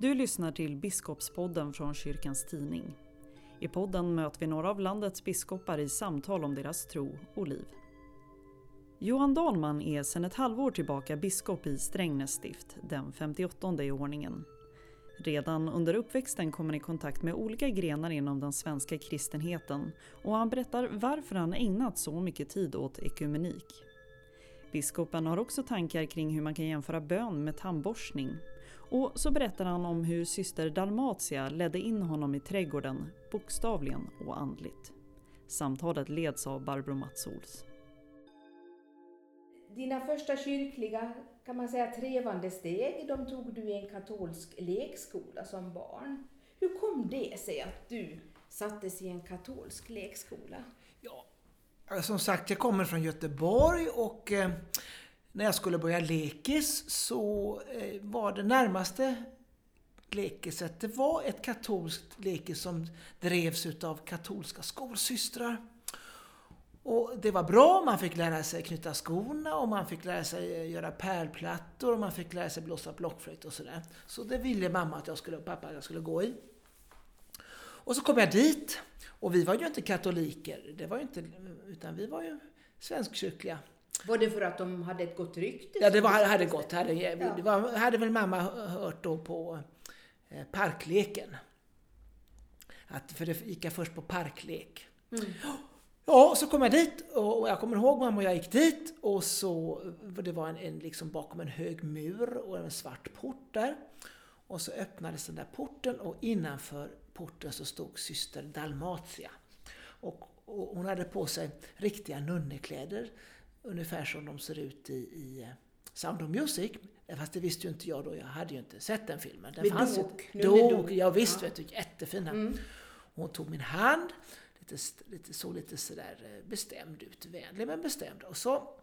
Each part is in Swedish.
Du lyssnar till Biskopspodden från Kyrkans Tidning. I podden möter vi några av landets biskopar i samtal om deras tro och liv. Johan Dahlman är sedan ett halvår tillbaka biskop i Strängnäs stift, den 58 i ordningen. Redan under uppväxten kom han i kontakt med olika grenar inom den svenska kristenheten och han berättar varför han ägnat så mycket tid åt ekumenik. Biskopen har också tankar kring hur man kan jämföra bön med tandborstning. Och så berättar han om hur syster Dalmatia ledde in honom i trädgården, bokstavligen och andligt. Samtalet leds av Barbro Matsols. Dina första kyrkliga, kan man säga, trevande steg, de tog du i en katolsk lekskola som barn. Hur kom det sig att du sattes i en katolsk lekskola? Ja, som sagt, jag kommer från Göteborg och eh, när jag skulle börja lekis så eh, var det närmaste lekiset, det var ett katolskt lekis som drevs utav katolska skolsystrar. Och det var bra, man fick lära sig knyta skorna och man fick lära sig eh, göra pärlplattor och man fick lära sig blåsa blockflöjt och sådär. Så det ville mamma att jag skulle, pappa att jag skulle gå i. Och så kom jag dit och vi var ju inte katoliker, det var ju inte, utan vi var ju svenskkyrkliga. Var det för att de hade ett gott rykte? Ja, det var, hade gott. Hade, ja. det var, hade väl mamma hört då på eh, parkleken. Att, för det gick jag först på parklek. Mm. Ja, så kom jag dit och jag kommer ihåg mamma och jag gick dit och så, det var en, en liksom bakom en hög mur och en svart port där. Och så öppnades den där porten och innanför porten så stod syster Dalmatia. Och, och hon hade på sig riktiga nunnekläder, ungefär som de ser ut i, i eh, Sound of Music. Fast det visste ju inte jag då, jag hade ju inte sett den filmen. Den Vi fanns dog. Ju, dog. Ja, visst, ja. vet du, jättefina. Mm. Hon tog min hand, lite, lite, såg lite sådär eh, bestämd ut, vänlig men bestämd. Och så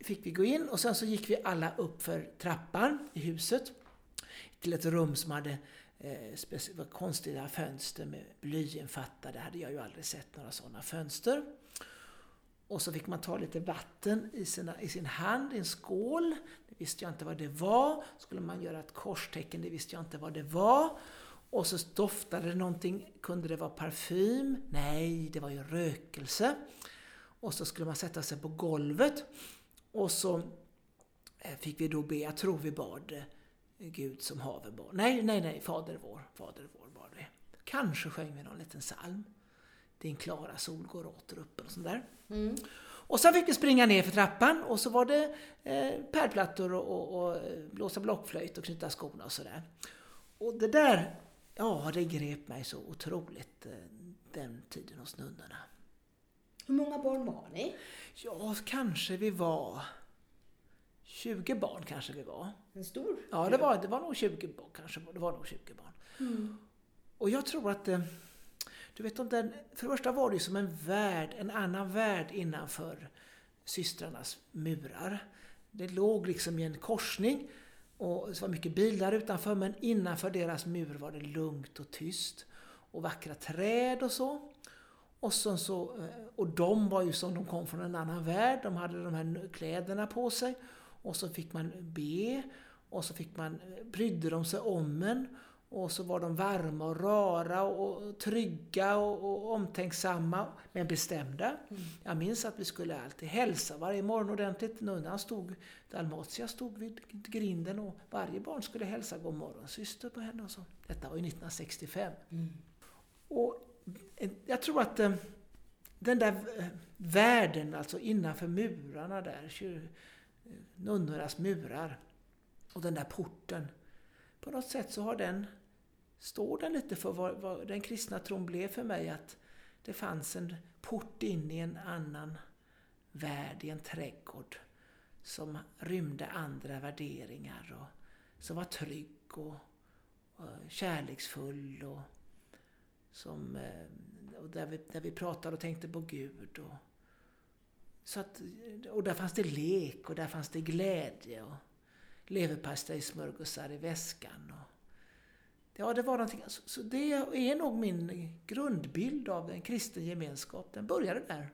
fick vi gå in och sen så gick vi alla upp för trappan i huset till ett rum som hade eh, konstiga fönster med blyinfattade. hade jag ju aldrig sett några sådana fönster. Och så fick man ta lite vatten i, sina, i sin hand, i en skål. Det visste jag inte vad det var. Skulle man göra ett korstecken, det visste jag inte vad det var. Och så doftade det någonting, kunde det vara parfym? Nej, det var ju rökelse. Och så skulle man sätta sig på golvet. Och så eh, fick vi då be, jag tror vi bad eh, Gud som haven bar. Nej, nej, nej, Fader vår, Fader vår bad vi. Kanske sjöng vi någon liten psalm. Din klara sol går åter upp och sånt där. Mm. Och sen fick vi springa ner för trappan och så var det eh, pärlplattor och, och, och eh, blåsa blockflöjt och knyta skorna och sådär. Och det där, ja det grep mig så otroligt eh, den tiden hos nunnorna. Hur många barn var ni? Ja, kanske vi var 20 barn kanske vi var. En stor? Ja, det var, det var nog 20 barn. Kanske, det var nog 20 barn. Mm. Och jag tror att eh, du vet, den, för det första var det som en värld, en annan värld innanför systrarnas murar. Det låg liksom i en korsning och det var mycket bilar utanför men innanför deras mur var det lugnt och tyst. Och vackra träd och så. Och, sen så, eh, och de var ju som de kom från en annan värld, de hade de här kläderna på sig. Och så fick man be och så fick man, eh, brydde de sig om en. Och så var de varma och rara och trygga och, och omtänksamma, men bestämda. Mm. Jag minns att vi skulle alltid hälsa varje morgon ordentligt. Nunnan stod, Dalmatia stod vid grinden och varje barn skulle hälsa god morgon syster på henne och så. Detta var ju 1965. Mm. Och eh, jag tror att eh, den där eh, världen, alltså innanför murarna där, nunnornas murar och den där porten, på något sätt så har den står den lite för vad, vad, den kristna tron blev för mig. Att det fanns en port in i en annan värld, i en trädgård. Som rymde andra värderingar och som var trygg och, och kärleksfull. Och, som, eh, och där, vi, där vi pratade och tänkte på Gud. Och, så att, och där fanns det lek och där fanns det glädje. och Leverpastejsmörgåsar i väskan. Och, Ja, det var någonting. Så det är nog min grundbild av en kristen gemenskap. Den började där.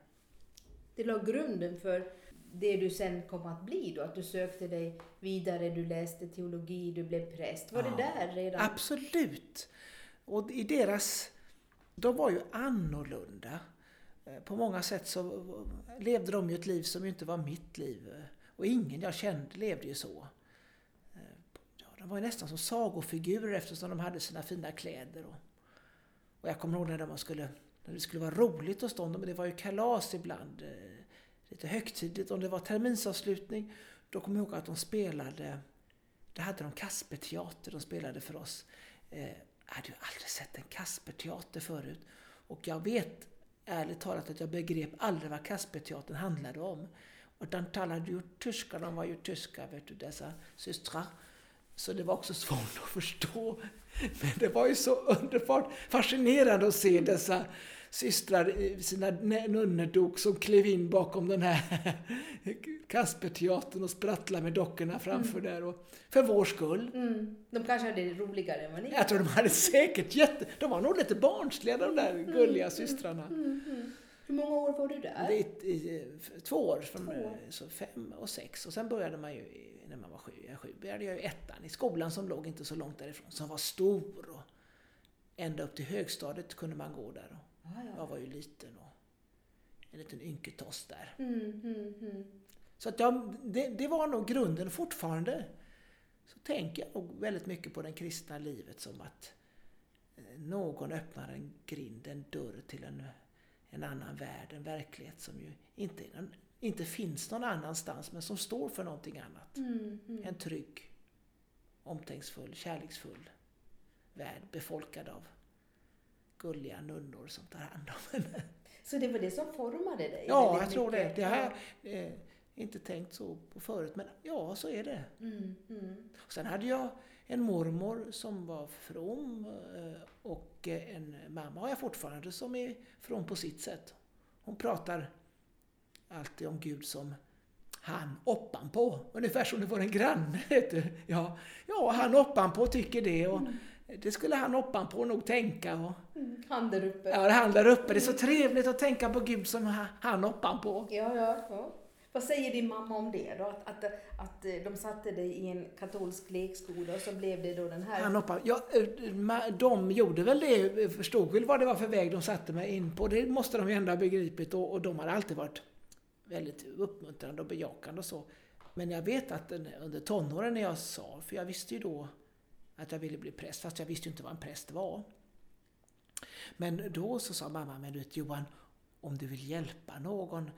Det la grunden för det du sen kom att bli då? Att du sökte dig vidare, du läste teologi, du blev präst. Var Ja. det där redan? Absolut! Och i deras... De var ju annorlunda. Eh, På många sätt så levde de ju ett liv som inte var mitt liv. Och ingen jag kände levde ju så. De var ju nästan som sagofigurer eftersom de hade sina fina kläder. Och, och jag kommer ihåg när, man skulle, när det skulle vara roligt hos dem, men det var ju kalas ibland. Eh, lite högtidligt, om det var terminsavslutning. Då kommer jag ihåg att de spelade, det hade de Kasperteater, de spelade för oss. Eh, jag hade ju aldrig sett en Kasperteater förut. Och jag vet ärligt talat att jag begrep aldrig vad Kasperteatern handlade om. Och de talade ju tyska, de var ju tyska, vet du, dessa systrar. Så det var också svårt att förstå. Men det var ju så underbart fascinerande att se dessa systrar i sina nunnedok som klev in bakom den här Kasperteatern och sprattlade med dockorna framför där. Och för vår skull. Mm. De kanske hade det roligare än vad ni Jag tror de hade säkert jätte... De var nog lite barnsliga de där gulliga systrarna. Hur många år var du där? Det i, i, två år, från Två eh, så fem och sex. Och sen började man ju, när man var sju, ja, sju började jag i ettan i skolan som låg inte så långt därifrån, som var stor. Och ända upp till högstadiet kunde man gå där. Och Ah, ja. jag var ju liten och en liten ynketoss där. Mm, mm, mm. Så att jag, det, det var nog grunden fortfarande. Så tänker jag nog väldigt mycket på det kristna livet som att eh, någon öppnar en grind, en dörr till en, en annan värld, en verklighet som ju inte, är någon, inte finns någon annanstans men som står för någonting annat. Mm, mm. En trygg, omtänkfull, kärleksfull värld befolkad av gulliga nunnor som tar hand om en. Så det var det som formade dig? Ja, jag tror det. Det har jag eh, inte tänkt så på förut, men ja, så är det. Mm, mm. Sen hade jag en mormor som var from eh, och en mamma har jag fortfarande som är from på sitt sätt. Hon pratar alltid om Gud som han oppanpå, ungefär som det var en granne. du. Ja, ja, han oppanpå tycker det och det skulle han oppanpå nog tänka. Och, Mm. Han där uppe. ja, han där uppe. Det är så trevligt att tänka på Gud som ha- han oppanpå. Ja, ja, ja. Vad säger din mamma om det då? Att, att, att eh, de satte dig i en katolsk lekskola och så blev det då den här... Han hoppade. Ja, eh, de gjorde väl det, förstod väl vad det var för väg de satte mig in på. Det måste de ju ändå ha begripit och, och de har alltid varit väldigt uppmuntrande och bejakande och så. Men jag vet att under tonåren när jag sa, för jag visste ju då att jag ville bli präst, fast jag visste ju inte vad en präst var. Men då så sa mamma, men du vet Johan, om du vill hjälpa någon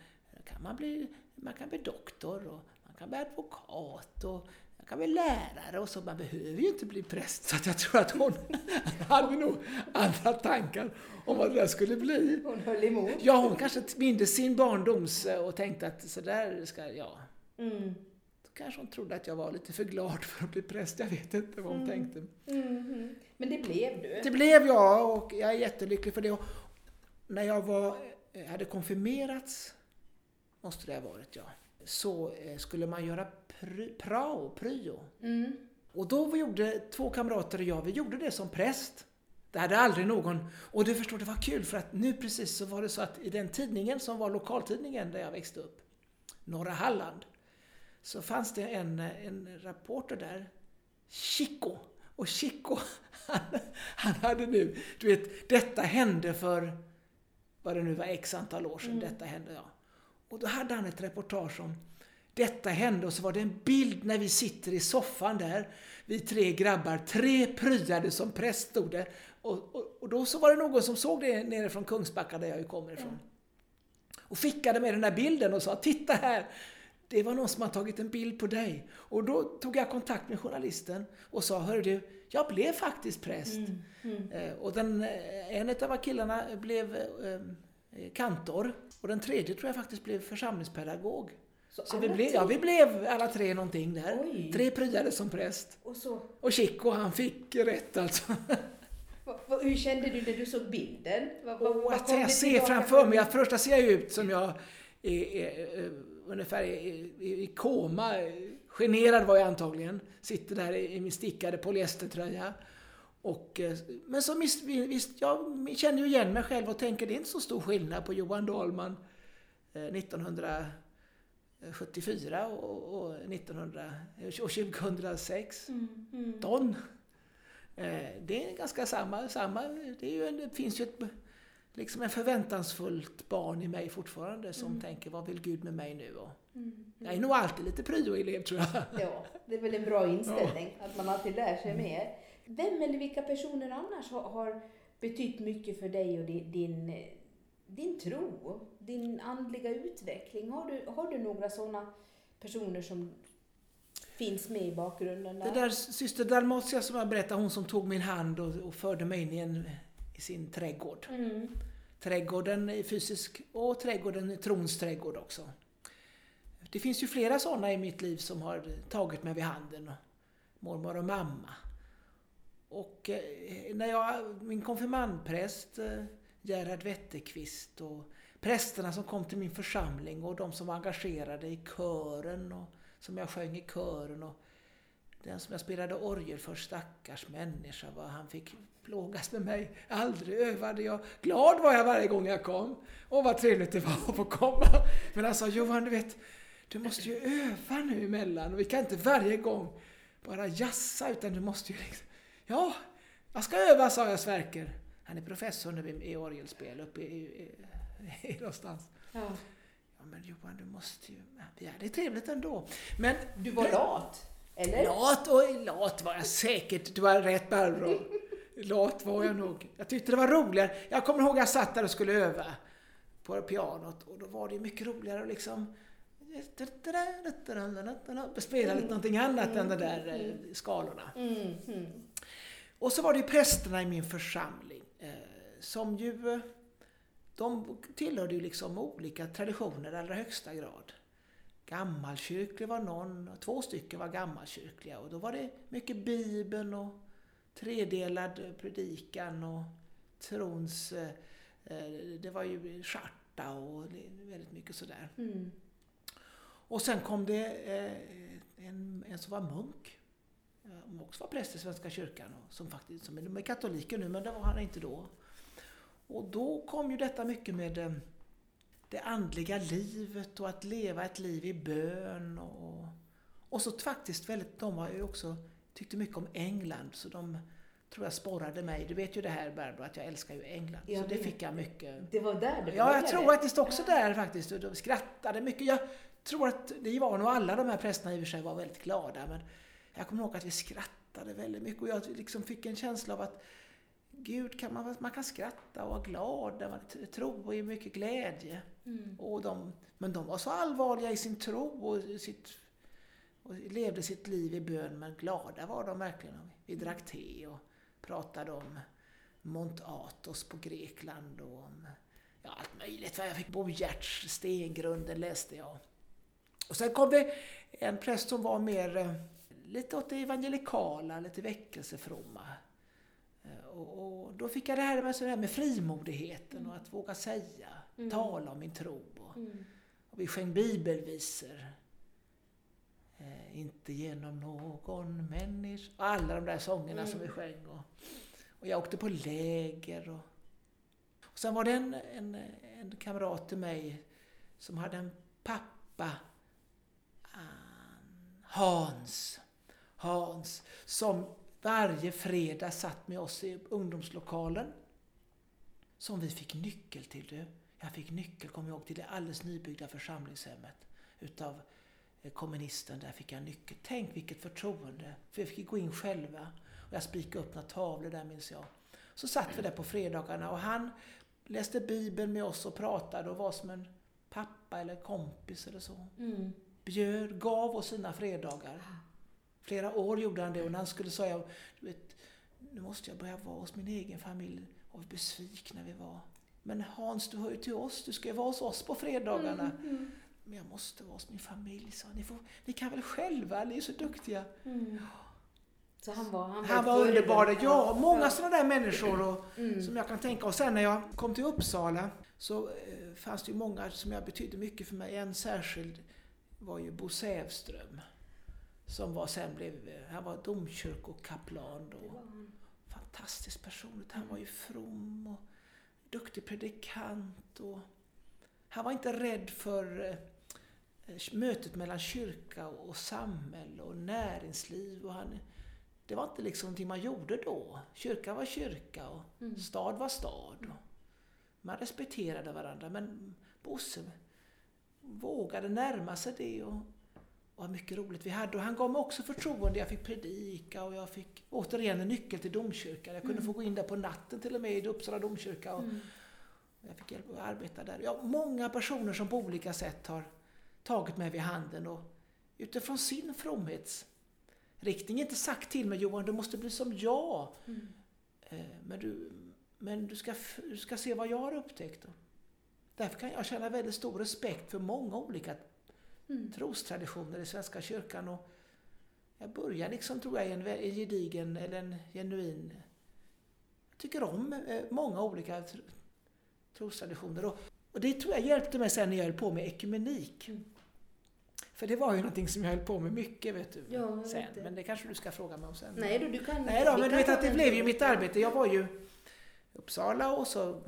kan man bli, man kan bli doktor och man kan bli advokat och kan bli lärare och så. Man behöver ju inte bli präst. Så att jag tror att hon hade nog andra tankar om vad det där skulle bli. Hon höll emot. Ja, hon kanske mindes sin barndoms och tänkte att så där ska jag. Mm. Då kanske hon trodde att jag var lite för glad för att bli präst. Jag vet inte vad hon tänkte. Mm, mm. Men det blev du? Det blev jag och jag är jättelycklig för det. Och när jag var, eh, hade konfirmerats, måste det ha varit ja, så eh, skulle man göra pr- prao, pryo. Mm. Och då gjorde två kamrater och jag, vi gjorde det som präst. Det hade aldrig någon, och du förstår det var kul för att nu precis så var det så att i den tidningen som var lokaltidningen där jag växte upp, Norra Halland, så fanns det en, en rapporter där, Chico. Och Chico, han, han hade nu, du vet, detta hände för, vad det nu var, x antal år sedan, detta hände, ja. Och då hade han ett reportage om detta hände och så var det en bild när vi sitter i soffan där, vi tre grabbar, tre pryade som präst stod det. Och, och, och då så var det någon som såg det nere från Kungsbacka där jag kommer ifrån. Och skickade med den där bilden och sa titta här, det var någon som har tagit en bild på dig. Och då tog jag kontakt med journalisten och sa, hör du, jag blev faktiskt präst. Eh, Och den, eh, en av killarna blev eh, kantor och den tredje tror jag faktiskt blev församlingspedagog. Så Så vi blev, ja, vi blev alla tre någonting där. Oj. Tre pryade som präst. Och så, Och Chico han fick rätt alltså. hur kände du när du såg bilden? Vad, vad, Och att jag ser framför för- mig, att första ser jag ut som jag är, är, är ungefär i, i, i koma. Generad var jag antagligen. Sitter där i, i min stickade polyestertröja. Och, eh, men så visst, visst, jag känner ju igen mig själv och tänker det är inte så stor skillnad på Johan Dahlman eh, 1900 74 och, och, 1900, och 2006 Mm, mm. ton. Eh, Det är ganska samma, samma det, är ju en, det finns ju ett, liksom en förväntansfullt barn i mig fortfarande som Mm. tänker vad vill Gud med mig nu? Och Mm, jag är nog alltid lite pryoelev tror jag. Ja, det är väl en bra inställning att man alltid lär sig mer. Vem eller vilka personer annars har, har betytt mycket för dig och din, din, din tro, din andliga utveckling? Har du, har du några sådana personer som finns med i bakgrunden där? Det där syster Dalmatia som jag berättade, hon som tog min hand och, och förde mig in i, en, i sin trädgård. Mm. Trädgården är fysisk och trädgården är trons trädgård också. Det finns ju flera sådana i mitt liv som har tagit mig vid handen. Mormor och mamma. Och eh, när jag, min konfirmandpräst eh, Gerhard Wetterqvist och prästerna som kom till min församling och de som var engagerade i kören och som jag sjöng i kören och den som jag spelade orgel för, stackars människa, vad han fick plågas med mig. Aldrig övade jag. Glad var jag varje gång jag kom. Och vad trevligt det var att få komma. Men han sa, Johan du vet, du måste ju öva nu emellan. Och vi kan inte varje gång bara jassa utan du måste ju liksom... Ja, jag ska öva, sa jag Sverker. Han är professor nu i- orgelspel uppe i, i, i, någonstans. Ja. Ja men Johan, du måste ju... Ja, det är trevligt ändå. Men Du var lat, eller? Lat och lat var jag säkert. Du har rätt Barbro. Lat var jag nog. Jag tyckte det var roligare. Jag kommer ihåg att jag satt där och skulle öva på pianot och då var det mycket roligare att liksom spela lite någonting annat än de där eh, skalorna. Mm, mm. Och så var det ju prästerna i min församling eh, som ju de tillhörde ju liksom olika traditioner i allra högsta grad. Gammalkyrklig var någon, två stycken var gammalkyrkliga och då var det mycket Bibeln och tredelad predikan och trons... eh, eh, Det var ju charta och väldigt mycket sådär. Mm. Och sen kom det eh, en, en som var munk. Som också var präst i Svenska kyrkan. Som faktiskt som är katoliker nu, men det var han inte då. Och då kom ju detta mycket med eh, det andliga livet och att leva ett liv i bön. Och, och så faktiskt väldigt, de har ju också tyckte mycket om England. Så de tror jag sporrade mig. Du vet ju det här Barbro, att jag älskar ju England. Jag så det vet. fick jag mycket. Det var där det Ja, jag tror faktiskt också där faktiskt. De skrattade mycket. Jag tror att det var nog alla de här prästerna i och för sig var väldigt glada. Men jag kommer ihåg att vi skrattade väldigt mycket och jag liksom fick en känsla av att Gud kan man, man kan skratta och vara glad man tro och är mycket glädje. Mm. Och de, men de var så allvarliga i sin tro och, i sitt, och levde sitt liv i bön, men glada var de verkligen. Vi drack te och pratade om Mont Athos på Grekland och om ja, allt möjligt. Jag fick Bo Giertz Stengrunden läste jag. Och sen kom det en präst som var mer eh, lite åt det evangelikala, lite väckelsefromma. Eh, Och, och då fick jag det här med, så det här med frimodigheten och att våga säga, Mm. tala om min tro. Och, Mm. och vi sjöng bibelvisor. Eh, inte genom någon människa. Och alla de där sångerna som vi Mm. sjöng. Och, och jag åkte på läger. Och, och sen var det en, en, en kamrat till mig som hade en pappa, han- Hans, Hans, som varje fredag satt med oss i ungdomslokalen. Som vi fick nyckel till. Du. Jag fick nyckel, kommer jag ihåg, till det alldeles nybyggda församlingshemmet. Utav eh, kommunisten, där fick jag nyckel. Tänk vilket förtroende. För vi fick gå in själva. Och jag spikade upp några tavlor där minns jag. Så satt vi där på fredagarna och han läste Bibeln med oss och pratade och var som en pappa eller kompis eller så. Mm. Bjöd, gav oss sina fredagar. Flera år gjorde han det och när han skulle säga, du vet, nu måste jag börja vara hos min egen familj. Och besvikna vi var. Men Hans, du hör ju till oss, du ska ju vara hos oss på fredagarna. Mm. Men jag måste vara hos min familj, sa. Ni, får, ni kan väl själva, ni är så duktiga. Mm. Så han var, han var, Han var underbar. Ja, många Ja. sådana där människor och, Mm. som jag kan tänka. Och sen när jag kom till Uppsala så eh, fanns det ju många som jag betydde mycket för mig. En särskild var ju Bo Sävström. Som var, sen blev, han var domkyrkokaplan då. Fantastisk person. Han var ju from och duktig predikant. Och han var inte rädd för eh, mötet mellan kyrka och samhälle och näringsliv. Och han, det var inte liksom någonting man gjorde då. Kyrka var kyrka och mm. stad var stad. Man respekterade varandra men Bosse vågade närma sig det och vad mycket roligt vi hade. Och han gav mig också förtroende. Jag fick predika och jag fick återigen en nyckel till domkyrkan. Jag kunde mm. få gå in där på natten till och med i Uppsala domkyrka. Och mm. Jag fick hjälp att arbeta där. Ja, många personer som på olika sätt har tagit mig vid handen och utifrån sin fromhetsriktning inte sagt till mig Johan, du måste bli som jag. Mm. Eh, men du, men du, ska, du ska se vad jag har upptäckt. Därför kan jag känna väldigt stor respekt för många olika mm. trostraditioner i Svenska kyrkan. Och jag börjar liksom, tror jag, i en, en gedigen eller en genuin... Jag tycker om eh, många olika trostraditioner. Och, och det tror jag hjälpte mig sen när jag höll på med ekumenik. Mm. För det var ju någonting som jag höll på med mycket vet du. Ja, sen. Men det kanske du ska fråga mig om sen. Nej då, du kan Nej då, men du vet att det blev ju mitt arbete. Jag var ju i Uppsala och så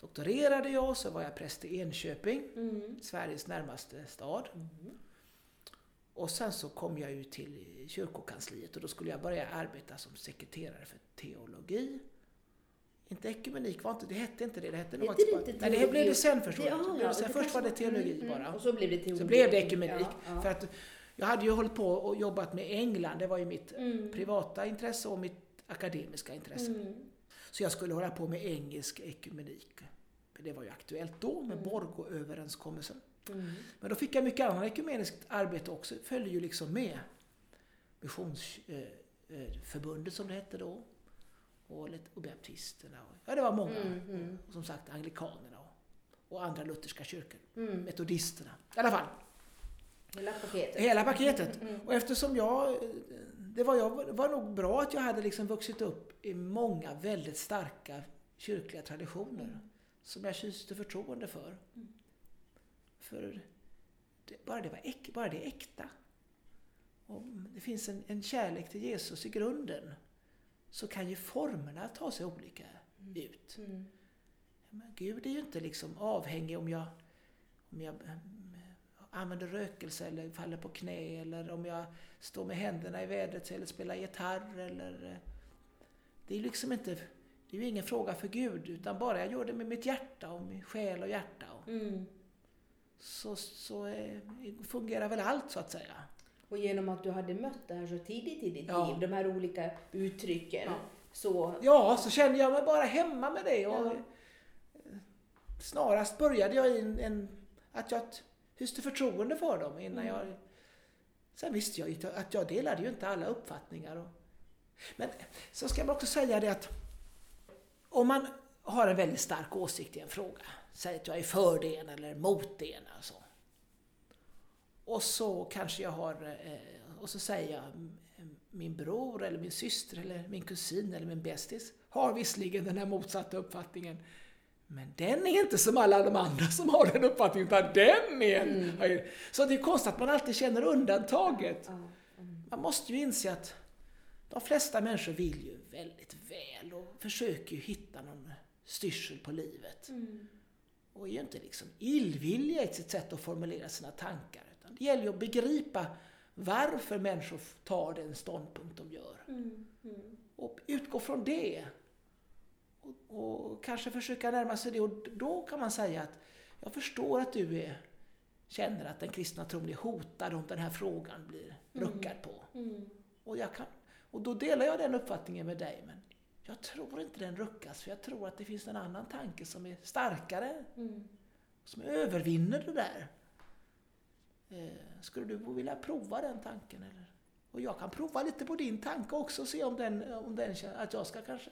doktorerade jag så var jag präst i Enköping, mm. Sveriges närmaste stad. Mm. Och sen så kom jag ju till kyrkokansliet och då skulle jag börja arbeta som sekreterare för teologi. Inte ekumenik var inte, det hette inte det. Det hette något det inte Nej, det blev det sen först. Det, ja, ja, sen först var det teologi mm, bara. Och så blev det teologi. Så blev det ekumenik. Ja, för att jag hade ju hållit på och jobbat med England, det var ju mitt mm. privata intresse och mitt akademiska intresse. Mm. Så jag skulle hålla på med engelsk ekumenik. Det var ju aktuellt då med mm. Borgå-överenskommelsen. Mm. Men då fick jag mycket annat ekumeniskt arbete också, följde ju liksom med. Missionsförbundet eh, eh, som det hette då. Och, och baptisterna. Ja, det var många. Mm, mm. Och, som sagt anglikanerna och, och andra lutherska kyrkor. Mm. Metodisterna. I alla fall. Hela paketet. Hela paketet. Mm. Och eftersom jag... Det var, jag, var nog bra att jag hade liksom vuxit upp i många väldigt starka kyrkliga traditioner som jag kyste förtroende för. Mm. För det, bara, det var äk, bara det är äkta. Och det finns en, en kärlek till Jesus i grunden så kan ju formerna ta sig olika mm. ut. Mm. Men Gud är ju inte liksom avhängig om jag, om jag använder rökelse eller faller på knä eller om jag står med händerna i vädret eller spelar gitarr eller... Eh, det är liksom inte det är ju ingen fråga för Gud, utan bara jag gör det med mitt hjärta och min själ och hjärta. Mm. Så, så eh, fungerar väl allt så att säga. Och genom att du hade mött det här så tidigt i ditt ja. liv, de här olika uttrycken, ja. så... Ja, så kände jag mig bara hemma med det. Och ja. Snarast började jag i en, en, att jag hyste förtroende för dem innan mm. jag... Sen visste jag ju att jag delade ju inte alla uppfattningar. Och, men så ska man också säga det att om man har en väldigt stark åsikt i en fråga, säg att jag är för det ena eller mot det ena. Så. Och så kanske jag har, eh, och så säger jag min bror eller min syster eller min kusin eller min bästis har visserligen den här motsatta uppfattningen. Men den är inte som alla de andra som har den uppfattningen, utan den är mm. Så det är konstigt att man alltid känner undantaget. Man måste ju inse att de flesta människor vill ju väldigt väl och försöker ju hitta någon styrsel på livet. Mm. Och är ju inte liksom illvilliga i sitt sätt att formulera sina tankar. Utan det gäller ju att begripa varför människor tar den ståndpunkt de gör. Mm. Mm. Och utgå från det. Och, och, kanske försöka närma sig det. Och då kan man säga att jag förstår att du är, känner att den kristna tron är hotad om den här frågan blir mm. ruckad på. Mm. Och jag kan och då delar jag den uppfattningen med dig. Men jag tror inte den ruckas, för jag tror att det finns en annan tanke som är starkare. Mm. Som övervinner det där. Eh, skulle du vilja prova den tanken? Eller? Och jag kan prova lite på din tanke också och se om den, om den att jag ska kanske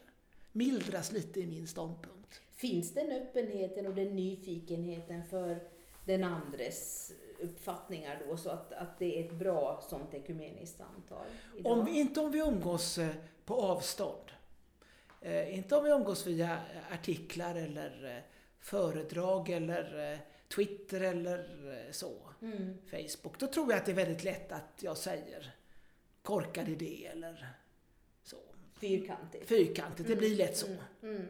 mildras lite i min ståndpunkt. Finns den öppenheten och den nyfikenheten för den andres uppfattningar då, så att, att det är ett bra sånt ekumeniskt samtal? Idag. Om inte om vi umgås eh, på avstånd. Eh, inte om vi umgås via artiklar eller eh, föredrag eller eh, Twitter eller så. Mm. Facebook. Då tror jag att det är väldigt lätt att jag säger korkad idé eller. Fyrkantigt. Fyrkantigt, det blir lätt så. Mm. Mm.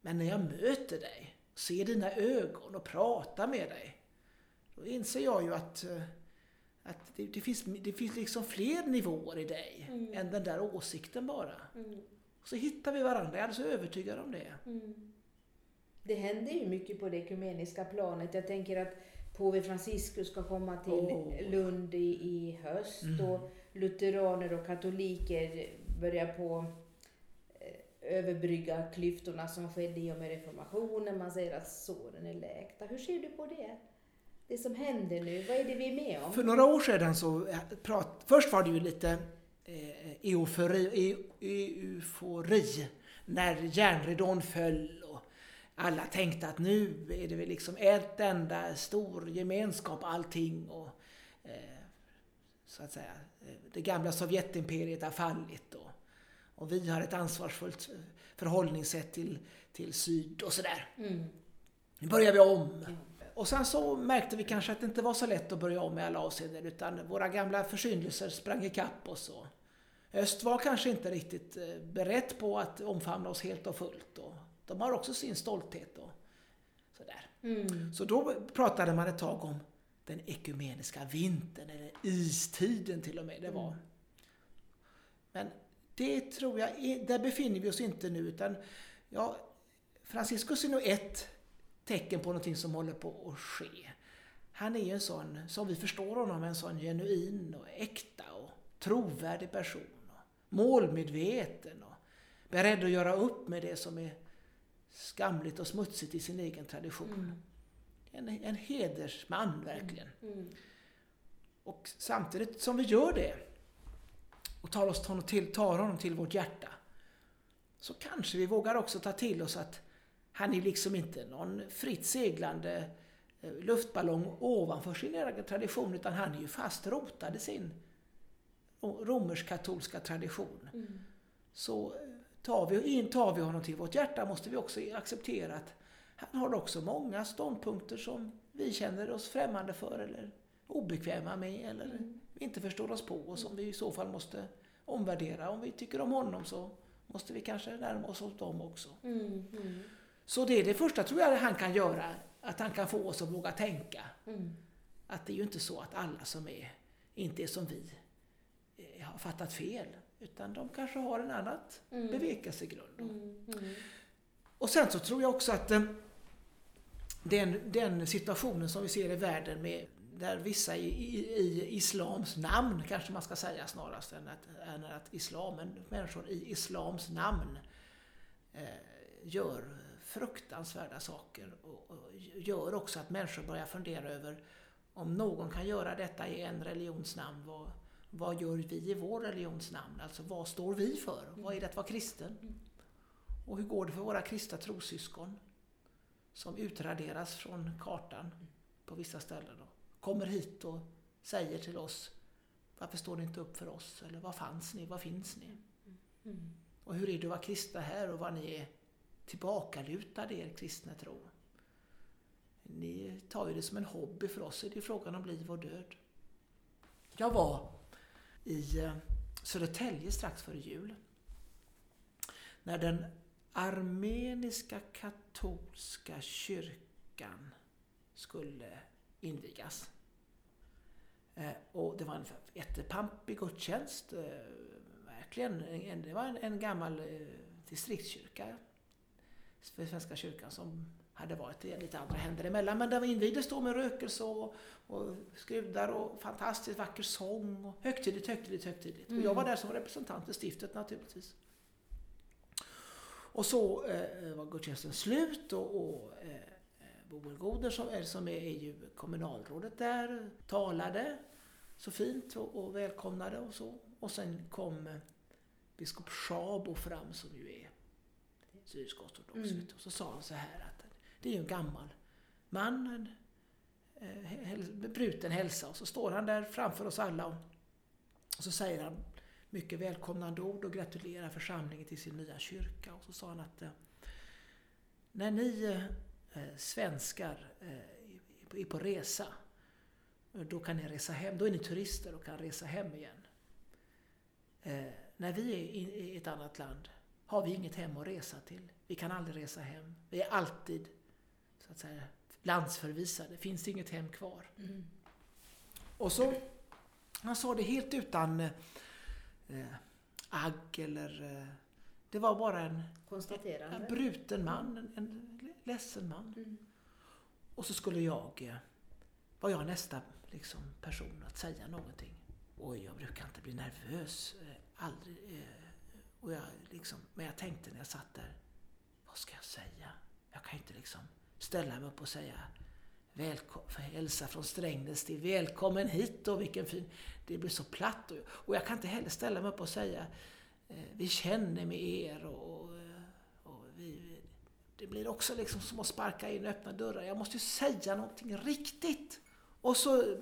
Men när jag möter dig, ser dina ögon och pratar med dig då inser jag ju att, eh, att det, det, finns, det finns liksom fler nivåer i dig Mm. än den där åsikten bara. Mm. Och så hittar vi varandra, jag är alldeles övertygad om det. Mm. Det händer ju mycket på det ekumeniska planet. Jag tänker att påve Franciscus ska komma till Åh. Lund i, i höst Mm. och lutheraner och katoliker börja på eh, överbrygga klyftorna som skedde i och med reformationen. Man säger att såren är läkta. Hur ser du på det? Det som händer nu, vad är det vi är med om? För några år sedan så eh, prat, först var det ju lite eh, eufori, e, eufori när järnridån föll och alla tänkte att nu är det väl liksom ett enda stor gemenskap allting och eh, så att säga eh, det gamla Sovjetimperiet har fallit och, och vi har ett ansvarsfullt förhållningssätt till, till syd och sådär. Mm. Nu börjar vi om. Och sen så märkte vi kanske att det inte var så lätt att börja om i alla avseenden utan våra gamla försyndelser sprang ikapp oss. Och öst var kanske inte riktigt eh, berett på att omfamna oss helt och fullt. Och de har också sin stolthet och sådär. Mm. Så då pratade man ett tag om den ekumeniska vintern, eller istiden till och med. Det var. Mm. Men det tror jag, är- där befinner vi oss inte nu utan ja, Franciscus är nog ett tecken på någonting som håller på att ske. Han är ju en sån, som vi förstår honom, en sån genuin och äkta och trovärdig person. Och målmedveten och beredd att göra upp med det som är skamligt och smutsigt i sin egen tradition. Mm. En, en hedersman verkligen. Mm. Och samtidigt som vi gör det och tar, oss honom till, tar honom till vårt hjärta så kanske vi vågar också ta till oss att han är liksom inte någon fritt seglande eh, luftballong ovanför sin egen tradition utan han är ju fast rotad i sin ro- romersk-katolska tradition. Mm. Så eh, tar vi, in, tar vi honom till vårt hjärta måste vi också acceptera att han har också många ståndpunkter som vi känner oss främmande för eller obekväma med eller Mm. inte förstår oss på och som vi i så fall måste omvärdera. Om vi tycker om honom så måste vi kanske närma oss åt dem också. Mm. Mm. Så det är det första tror jag han kan göra, att han kan få oss att våga tänka. Mm. Att det är ju inte så att alla som är, inte är som vi, eh, har fattat fel. Utan de kanske har en annat Mm. bevekelsegrund. Mm. Mm. Och sen så tror jag också att eh, den, den situationen som vi ser i världen med där vissa i, i, i islams namn, kanske man ska säga snarast än att, än att islam, men människor i islams namn eh, gör fruktansvärda saker och, och gör också att människor börjar fundera över om någon kan göra detta i en religions namn, vad, vad gör vi i vår religions namn? Alltså vad står vi för? Vad är det att vara kristen? Och hur går det för våra kristna trossyskon som utraderas från kartan på vissa ställen Då? Kommer hit och säger till oss varför står ni inte upp för oss? Eller var fanns ni? Var finns ni? Mm. Och hur är det att vara kristna här och vad ni är tillbakalutade i er kristna tro? Ni tar ju det som en hobby. För oss är det frågan om liv och död. Jag var i eh, Södertälje strax före jul. När den armeniska katolska kyrkan skulle invigas. Eh, Och det var en jättepampig gudstjänst. eh, Verkligen. En- Det var en, en gammal eh, distriktskyrka för Svenska kyrkan som hade varit i lite andra händer emellan. Men den invigdes då med rökelse och, och skrudar och fantastiskt vacker sång. Och högtidligt, högtidligt, högtidligt. Och jag var där som representant för stiftet naturligtvis. Och så eh, var gudstjänsten slut och, och eh, Boel Goder som, är, som är, ju kommunalrådet där talade så fint och, och välkomnade och så. Och sen kom eh, biskop Schabo fram som ju är syrisk ortodox. Mm. Och så sa han så här att det är ju en gammal man, en eh, bruten hälsa. Och så står han där framför oss alla och, och så säger han mycket välkomnande ord och gratulerar församlingen till sin nya kyrka. Och så sa han att eh, när ni eh, svenskar eh, är på- är på resa, eh, då kan ni resa hem. Då är ni turister och kan resa hem igen. Eh, när vi är i, ett annat land har vi inget hem att resa till. Vi kan aldrig resa hem. Vi är alltid så att säga, landsförvisade, finns inget hem kvar. Mm. Och så, han sa det helt utan eh, agg eller... Eh, det var bara en, en bruten man, en, en ledsen man. Mm. Och så skulle jag, eh, var jag nästa liksom, person att säga någonting. Och jag brukar inte bli nervös, eh, aldrig. Eh, och jag liksom, men jag tänkte när jag satt där, vad ska jag säga? Jag kan inte liksom ställa mig upp och säga Välkommen, hälsa från Strängnäs till välkommen hit och vilken fin... Det blir så platt. Och, och jag kan inte heller ställa mig upp och säga vi känner med er och, det blir också liksom som att sparka in öppna dörrar. Jag måste ju säga någonting riktigt. Och så,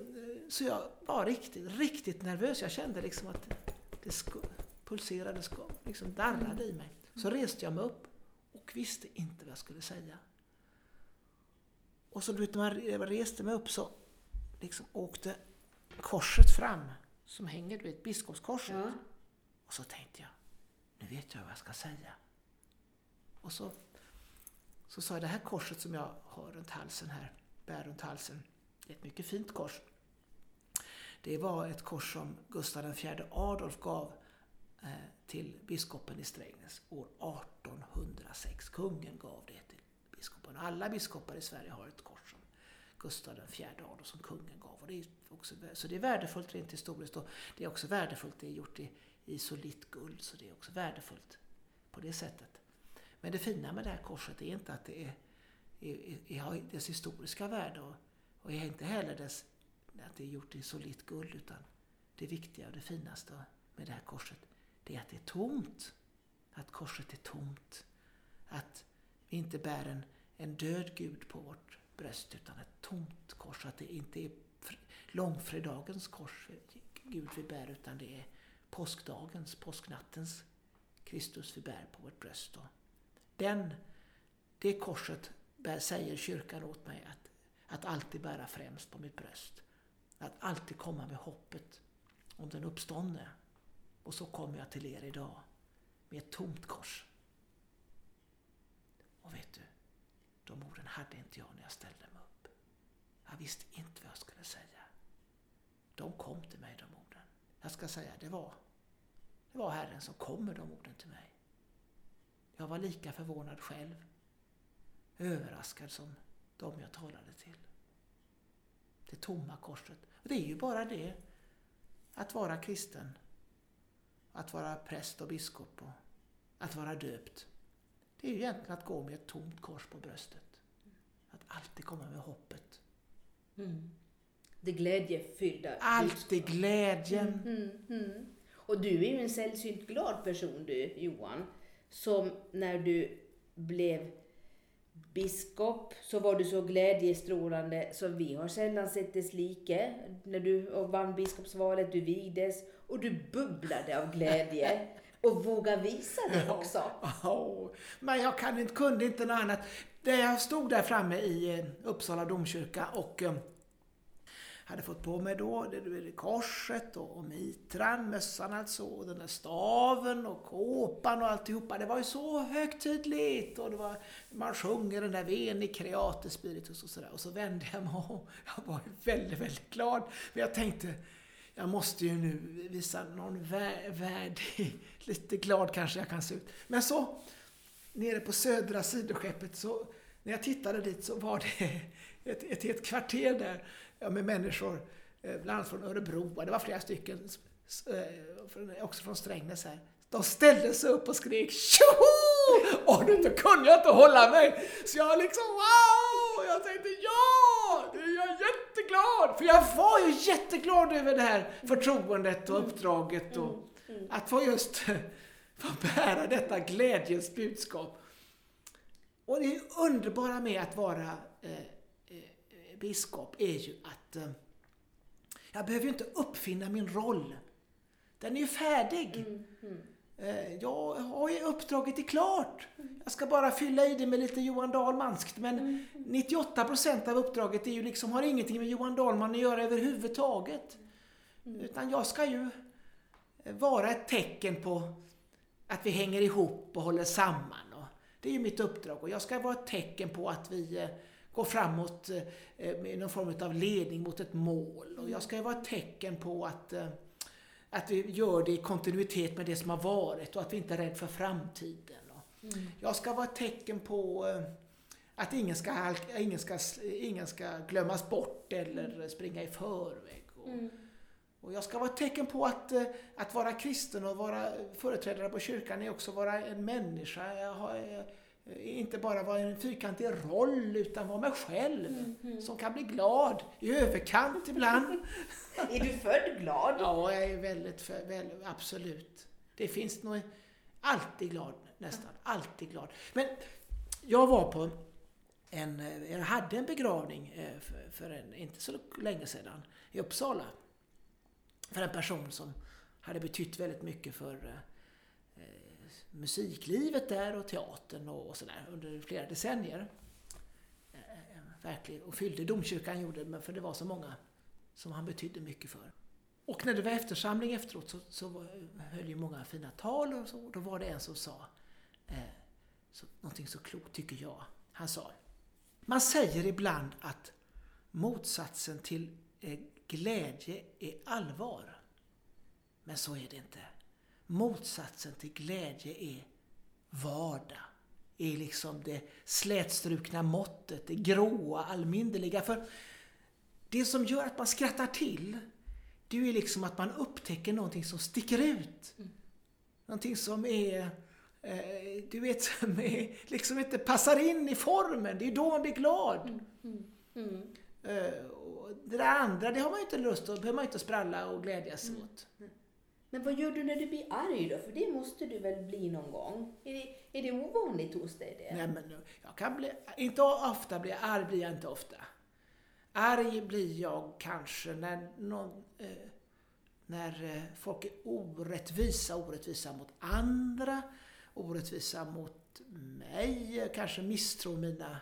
så jag var riktigt, riktigt nervös. Jag kände liksom att det sko, pulserade, sko, liksom darrade i mig. Så reste jag mig upp och visste inte vad jag skulle säga. Och så du vet, när jag reste mig upp så liksom åkte korset fram som hänger, du vet, biskopskorset. Ja. Och så tänkte jag, nu vet jag vad jag ska säga. Och så så sa jag det här korset som jag har runt halsen här, bär runt halsen, det är ett mycket fint kors. Det var ett kors som Gustav IV Adolf gav eh, till biskopen i Strängnäs år 1806. Kungen gav det till biskopen. Alla biskopar i Sverige har ett kors som Gustav IV Adolf som kungen gav. Och det är också, så det är värdefullt rent historiskt och det är också värdefullt, det är gjort i, i solitt guld, så det är också värdefullt på det sättet. Men det fina med det här korset är inte att det är, är, är, är dess historiska värde och, och är inte heller dess, att det är gjort i solitt guld utan det viktiga och det finaste med det här korset det är att det är tomt. Att korset är tomt. Att vi inte bär en, en död Gud på vårt bröst utan ett tomt kors. Att det inte är långfredagens kors Gud vi bär utan det är påskdagens, påsknattens Kristus vi bär på vårt bröst. Och den, det korset säger kyrkan åt mig att, att alltid bära främst på mitt bröst. Att alltid komma med hoppet om den uppståndne. Och så kommer jag till er idag med ett tomt kors. Och vet du, de orden hade inte jag när jag ställde mig upp. Jag visste inte vad jag skulle säga. De kom till mig, de orden. Jag ska säga, det var, det var Herren som kom med de orden till mig. Jag var lika förvånad själv. Överraskad som de jag talade till. Det tomma korset. det är ju bara det, att vara kristen. Att vara präst och biskop och att vara döpt. Det är ju egentligen att gå med ett tomt kors på bröstet. Att alltid komma med hoppet. Mm. Det glädjefyllda Alltid glädjen. Mm, mm, mm, och du är ju en sällsynt glad person du, Johan som när du blev biskop så var du så glädjestrålande så vi har sällan sett dess like. När du vann biskopsvalet, du vigdes och du bubblade av glädje. Och våga visa det också. Ja, men jag kan inte, kunde inte något annat. Där jag stod där framme i eh, Uppsala domkyrka och eh, hade fått på mig då det, korset och, och mitran, mössan alltså, och den där staven och kåpan och alltihopa. Det var ju så högtidligt och det var, man sjunger den där Veni create spiritus och sådär. Och så vände jag mig om. Jag var väldigt, väldigt glad. Men jag tänkte, jag måste ju nu visa någon värdig, lite glad kanske jag kan se ut. Men så, nere på södra sidoskeppet så, när jag tittade dit så var det ett, ett helt kvarter där med människor, eh, bland annat från Örebro, det var flera stycken, eh, också från Strängnäs här. De ställde sig upp och skrek tjoho! Och då kunde jag inte hålla mig. Så jag liksom wow! Jag tänkte ja! Nu är jag jätteglad! För jag var ju jätteglad över det här förtroendet och uppdraget och mm, mm, mm. att få just få bära detta glädjens budskap. Och det underbara med att vara eh, biskop är ju att eh, jag behöver ju inte uppfinna min roll. Den är ju färdig. Mm, mm. Eh, jag har ju uppdraget är klart. Jag ska bara fylla i det med lite Johan Dahlmanskt. Men mm. 98% av uppdraget är ju liksom, har ingenting med Johan Dahlman att göra överhuvudtaget. Mm. Utan jag ska ju vara ett tecken på att vi hänger ihop och håller samman. Och det är ju mitt uppdrag. Och jag ska vara ett tecken på att vi eh, gå framåt eh, med någon form av ledning mot ett mål. Och jag ska ju vara ett tecken på att, eh, att vi gör det i kontinuitet med det som har varit och att vi inte är rädda för framtiden. Mm. Jag ska vara ett tecken på eh, att ingen ska, ingen ska, ingen ska glömmas bort eller springa i förväg. Och, mm. och jag ska vara ett tecken på att, att vara kristen och vara företrädare på kyrkan är också vara en människa. Jag har, inte bara vara en fyrkantig roll utan vara mig själv mm, mm. som kan bli glad i överkant ibland. är du född glad? Ja, jag är väldigt, väldigt absolut. Det finns nog alltid glad nästan, alltid glad. Men jag var på en, jag hade en begravning eh, för, för en, inte så länge sedan i Uppsala. För en person som hade betytt väldigt mycket för eh, musiklivet där och teatern och, och sådär under flera decennier. Eh, Verkligen, och fyllde domkyrkan gjorde men för det var så många som han betydde mycket för. Och när det var eftersamling efteråt så, så höll ju många fina tal och så. Då var det en som sa eh, så, någonting så klokt tycker jag. Han sa Man säger ibland att motsatsen till eh, glädje är allvar. Men så är det inte. Motsatsen till glädje är vardag. Är liksom det slätstrukna måttet, det gråa, allmynderliga. För det som gör att man skrattar till, det är liksom att man upptäcker någonting som sticker ut. Mm. Någonting som är, eh, du vet, som är, liksom inte passar in i formen. Det är då man blir glad. Mm. Mm. mm. Eh, det där andra, det har man ju inte lust att, behöver man inte spralla och glädjas mm. åt. Men vad gör du när du blir arg då? För det måste du väl bli någon gång? Är det, är det ovanligt hos dig det? Nej men jag kan bli, inte ofta blir arg blir jag inte ofta. Arg blir jag kanske när någon, eh, när eh, folk är orättvisa, orättvisa mot andra, orättvisa mot mig, kanske misstror mina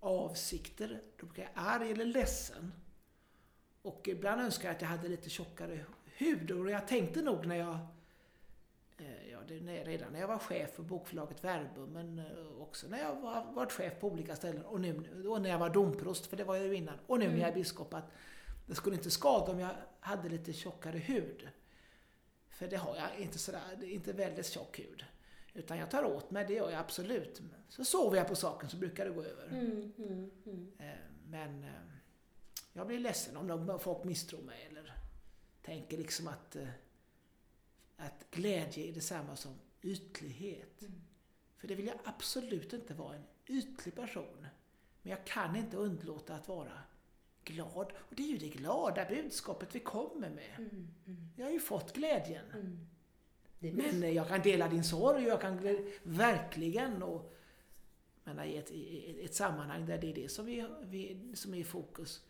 avsikter. Då blir jag arg eller ledsen. Och ibland önskar jag att jag hade lite tjockare hud. Och jag tänkte nog när jag, eh, ja, det, redan när jag var chef för bokförlaget Verbum, men eh, också när jag var, varit chef på olika ställen och nu och när jag var domprost, för det var jag ju innan, och nu när jag är mm. biskop, att det skulle inte skada om jag hade lite tjockare hud. För det har jag inte sådär, inte väldigt tjock hud. Utan jag tar åt mig, det gör jag absolut. Så sover jag på saken så brukar det gå över. Mm, mm, mm. Eh, men jag blir ledsen om folk misstror mig eller tänker liksom att, eh, att glädje är detsamma som ytlighet. Mm. För det vill jag absolut inte vara, en ytlig person. Men jag kan inte undlåta att vara glad. Och det är ju det glada budskapet vi kommer med. Mm, mm. Jag har ju fått glädjen. Mm. Men eh, jag kan dela din sorg, jag kan verkligen och menar, i, ett, i ett sammanhang där det är det som, vi, vi, som är i fokus,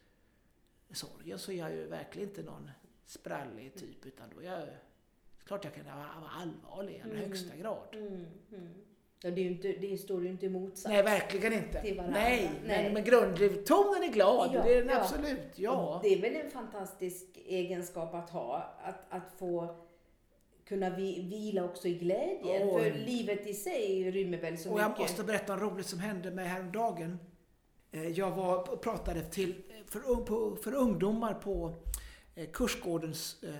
sorgen, så är jag ju verkligen inte någon sprallig typ, utan då är jag klart jag kan vara allvarlig i allra mm. högsta grad. Mm. Mm. Ja, det, är inte, det står ju inte i motsats Nej, verkligen inte. Nej, Nej, men, men grundtonen är glad. Ja, det är den ja. absolut. Ja. Och det är väl en fantastisk egenskap att ha, att, att få kunna vila också i glädjen. Oh. För livet i sig rymmer väl så och mycket. Jag måste berätta något roligt som hände mig häromdagen. Eh, jag var pratade till, för, för ungdomar på kursgårdens, eh,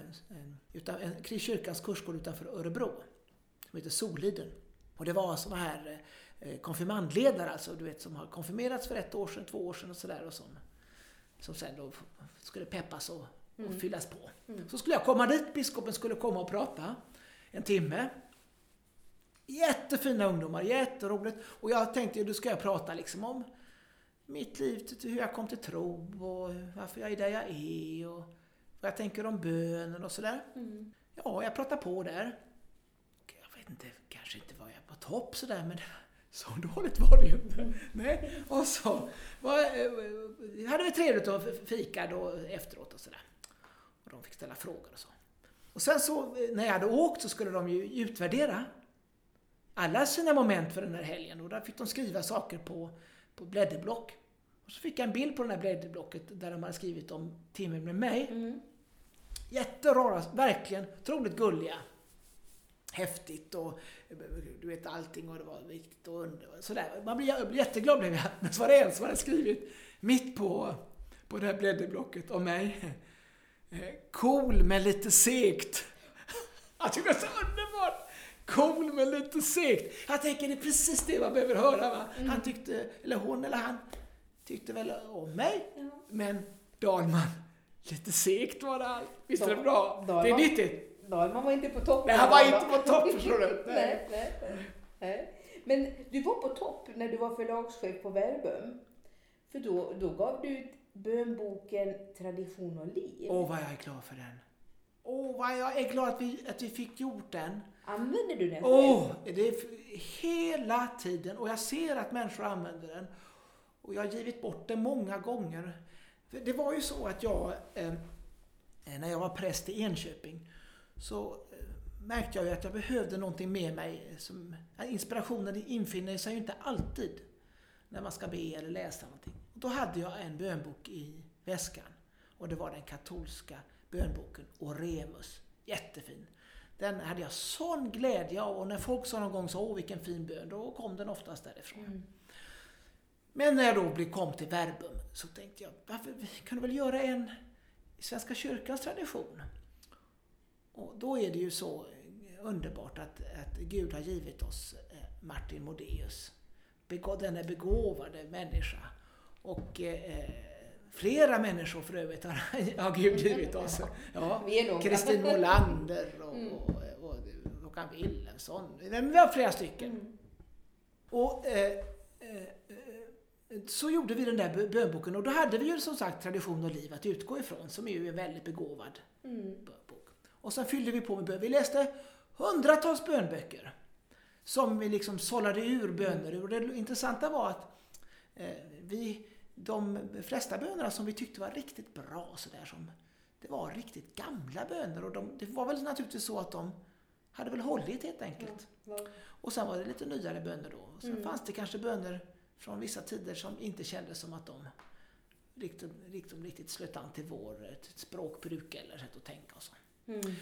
utan, kyrkans kursgård utanför Örebro. Som heter Soliden. Och det var såna här eh, konfirmandledare alltså, du vet, som har konfirmerats för ett år sedan, två år sedan och sådär. Och som, som sen då skulle peppas och, mm. och fyllas på. Mm. Så skulle jag komma dit, biskopen skulle komma och prata en timme. Jättefina ungdomar, jätteroligt. Och jag tänkte, då ska jag prata liksom om mitt liv, hur jag kom till tro och varför jag är där jag är. Och vad jag tänker om bönen och sådär. Mm. Ja, jag pratar på där. Jag vet inte, kanske inte var jag på topp sådär men så dåligt var det ju inte. Mm. Nej. Och så var, eh, hade vi trevligt och fika då efteråt och sådär. Och de fick ställa frågor och så. Och sen så eh, när jag hade åkt så skulle de ju utvärdera alla sina moment för den här helgen och där fick de skriva saker på, på blädderblock. Och så fick jag en bild på det här blädderblocket där de hade skrivit om timmen med mig. Mm. Jätterara, verkligen otroligt gulliga. häftigt och du vet allting och det var viktigt och under, sådär. Man blir, jag blir jätteglad blev jag. Men så var det en som hade skrivit mitt på, på det här blädderblocket om mig. Eh, cool men lite segt. Jag tycker det är så underbart! Cool men lite segt. Jag tänker det är precis det man behöver höra. Va? Mm. Han tyckte, eller hon eller han, tyckte väl om mig. Men Dahlman, lite segt var det allt. Visst är det bra? Dahlman, det är nyttigt. Dahlman var inte på topp. Nej, han var inte på topp förstår du. Nej. nej, nej. Men du var på topp när du var förlagschef på Verbum. För då, då gav du ut bönboken Tradition och liv. Åh, vad jag är glad för den. Åh, vad jag är glad att vi, att vi fick gjort den. Använder du den? Åh, det är hela tiden. Och jag ser att människor använder den. Och jag har givit bort den många gånger. För det var ju så att jag, eh, eh, när jag var präst i Enköping, så eh, märkte jag ju att jag behövde någonting med mig. Som, inspirationen infinner sig ju inte alltid när man ska be eller läsa någonting. Då hade jag en bönbok i väskan. Och det var den katolska bönboken Oremus. Jättefin. Den hade jag sån glädje av och när folk sa någon gång så åh vilken fin bön, då kom den oftast därifrån. Mm. Men när jag då kom till Verbum så tänkte jag, varför, vi kunde väl göra en i Svenska kyrkans tradition? Och då är det ju så underbart att, att Gud har givit oss eh, Martin Modéus. Denne begåvade människa. Och eh, flera människor för övrigt har, har Gud givit oss. Ja, Kristin Molander och, mm. och, och, Håkan Wilhelmsson. Vi har flera stycken. Mm. Och eh, eh, så gjorde vi den där bönboken och då hade vi ju som sagt Tradition och liv att utgå ifrån som är ju en väldigt begåvad mm. bok. Och sen fyllde vi på med bön. Vi läste hundratals bönböcker som vi liksom sållade ur böner ur. Och det intressanta var att eh, vi, de flesta bönerna som vi tyckte var riktigt bra sådär som det var riktigt gamla böner och de, det var väl naturligtvis så att de hade väl hållit helt enkelt. Ja, ja. Och sen var det lite nyare böner då. Sen mm. fanns det kanske böner från vissa tider som inte kändes som att de riktigt, riktigt, riktigt slöt an till vår eh, språkbruk eller sätt att tänka och så. Mm.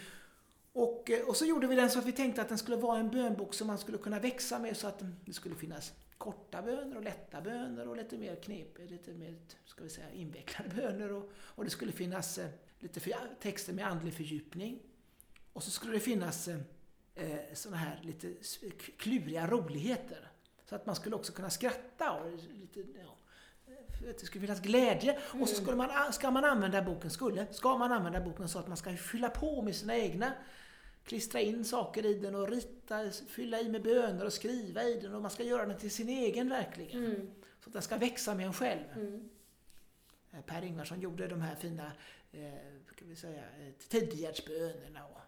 Och, eh, och så gjorde vi den så att vi tänkte att den skulle vara en bönbok som man skulle kunna växa med så att det skulle finnas korta böner och lätta böner och lite mer knep, lite mer ska vi säga, invecklade böner. Och, och det skulle finnas eh, lite för, texter med andlig fördjupning. Och så skulle det finnas eh, sådana här lite kluriga roligheter. Så att man skulle också kunna skratta och lite, ja, det skulle finnas glädje. Mm. Och så skulle man, ska man använda boken, skulle, ska man använda boken så att man ska fylla på med sina egna klistra in saker i den och rita, fylla i med böner och skriva i den och man ska göra den till sin egen verkligen. Mm. Så att den ska växa med en själv. Mm. Eh, per Ingvarsson gjorde de här fina eh, kan vi säga, eh, tidigärdsbönerna. Och,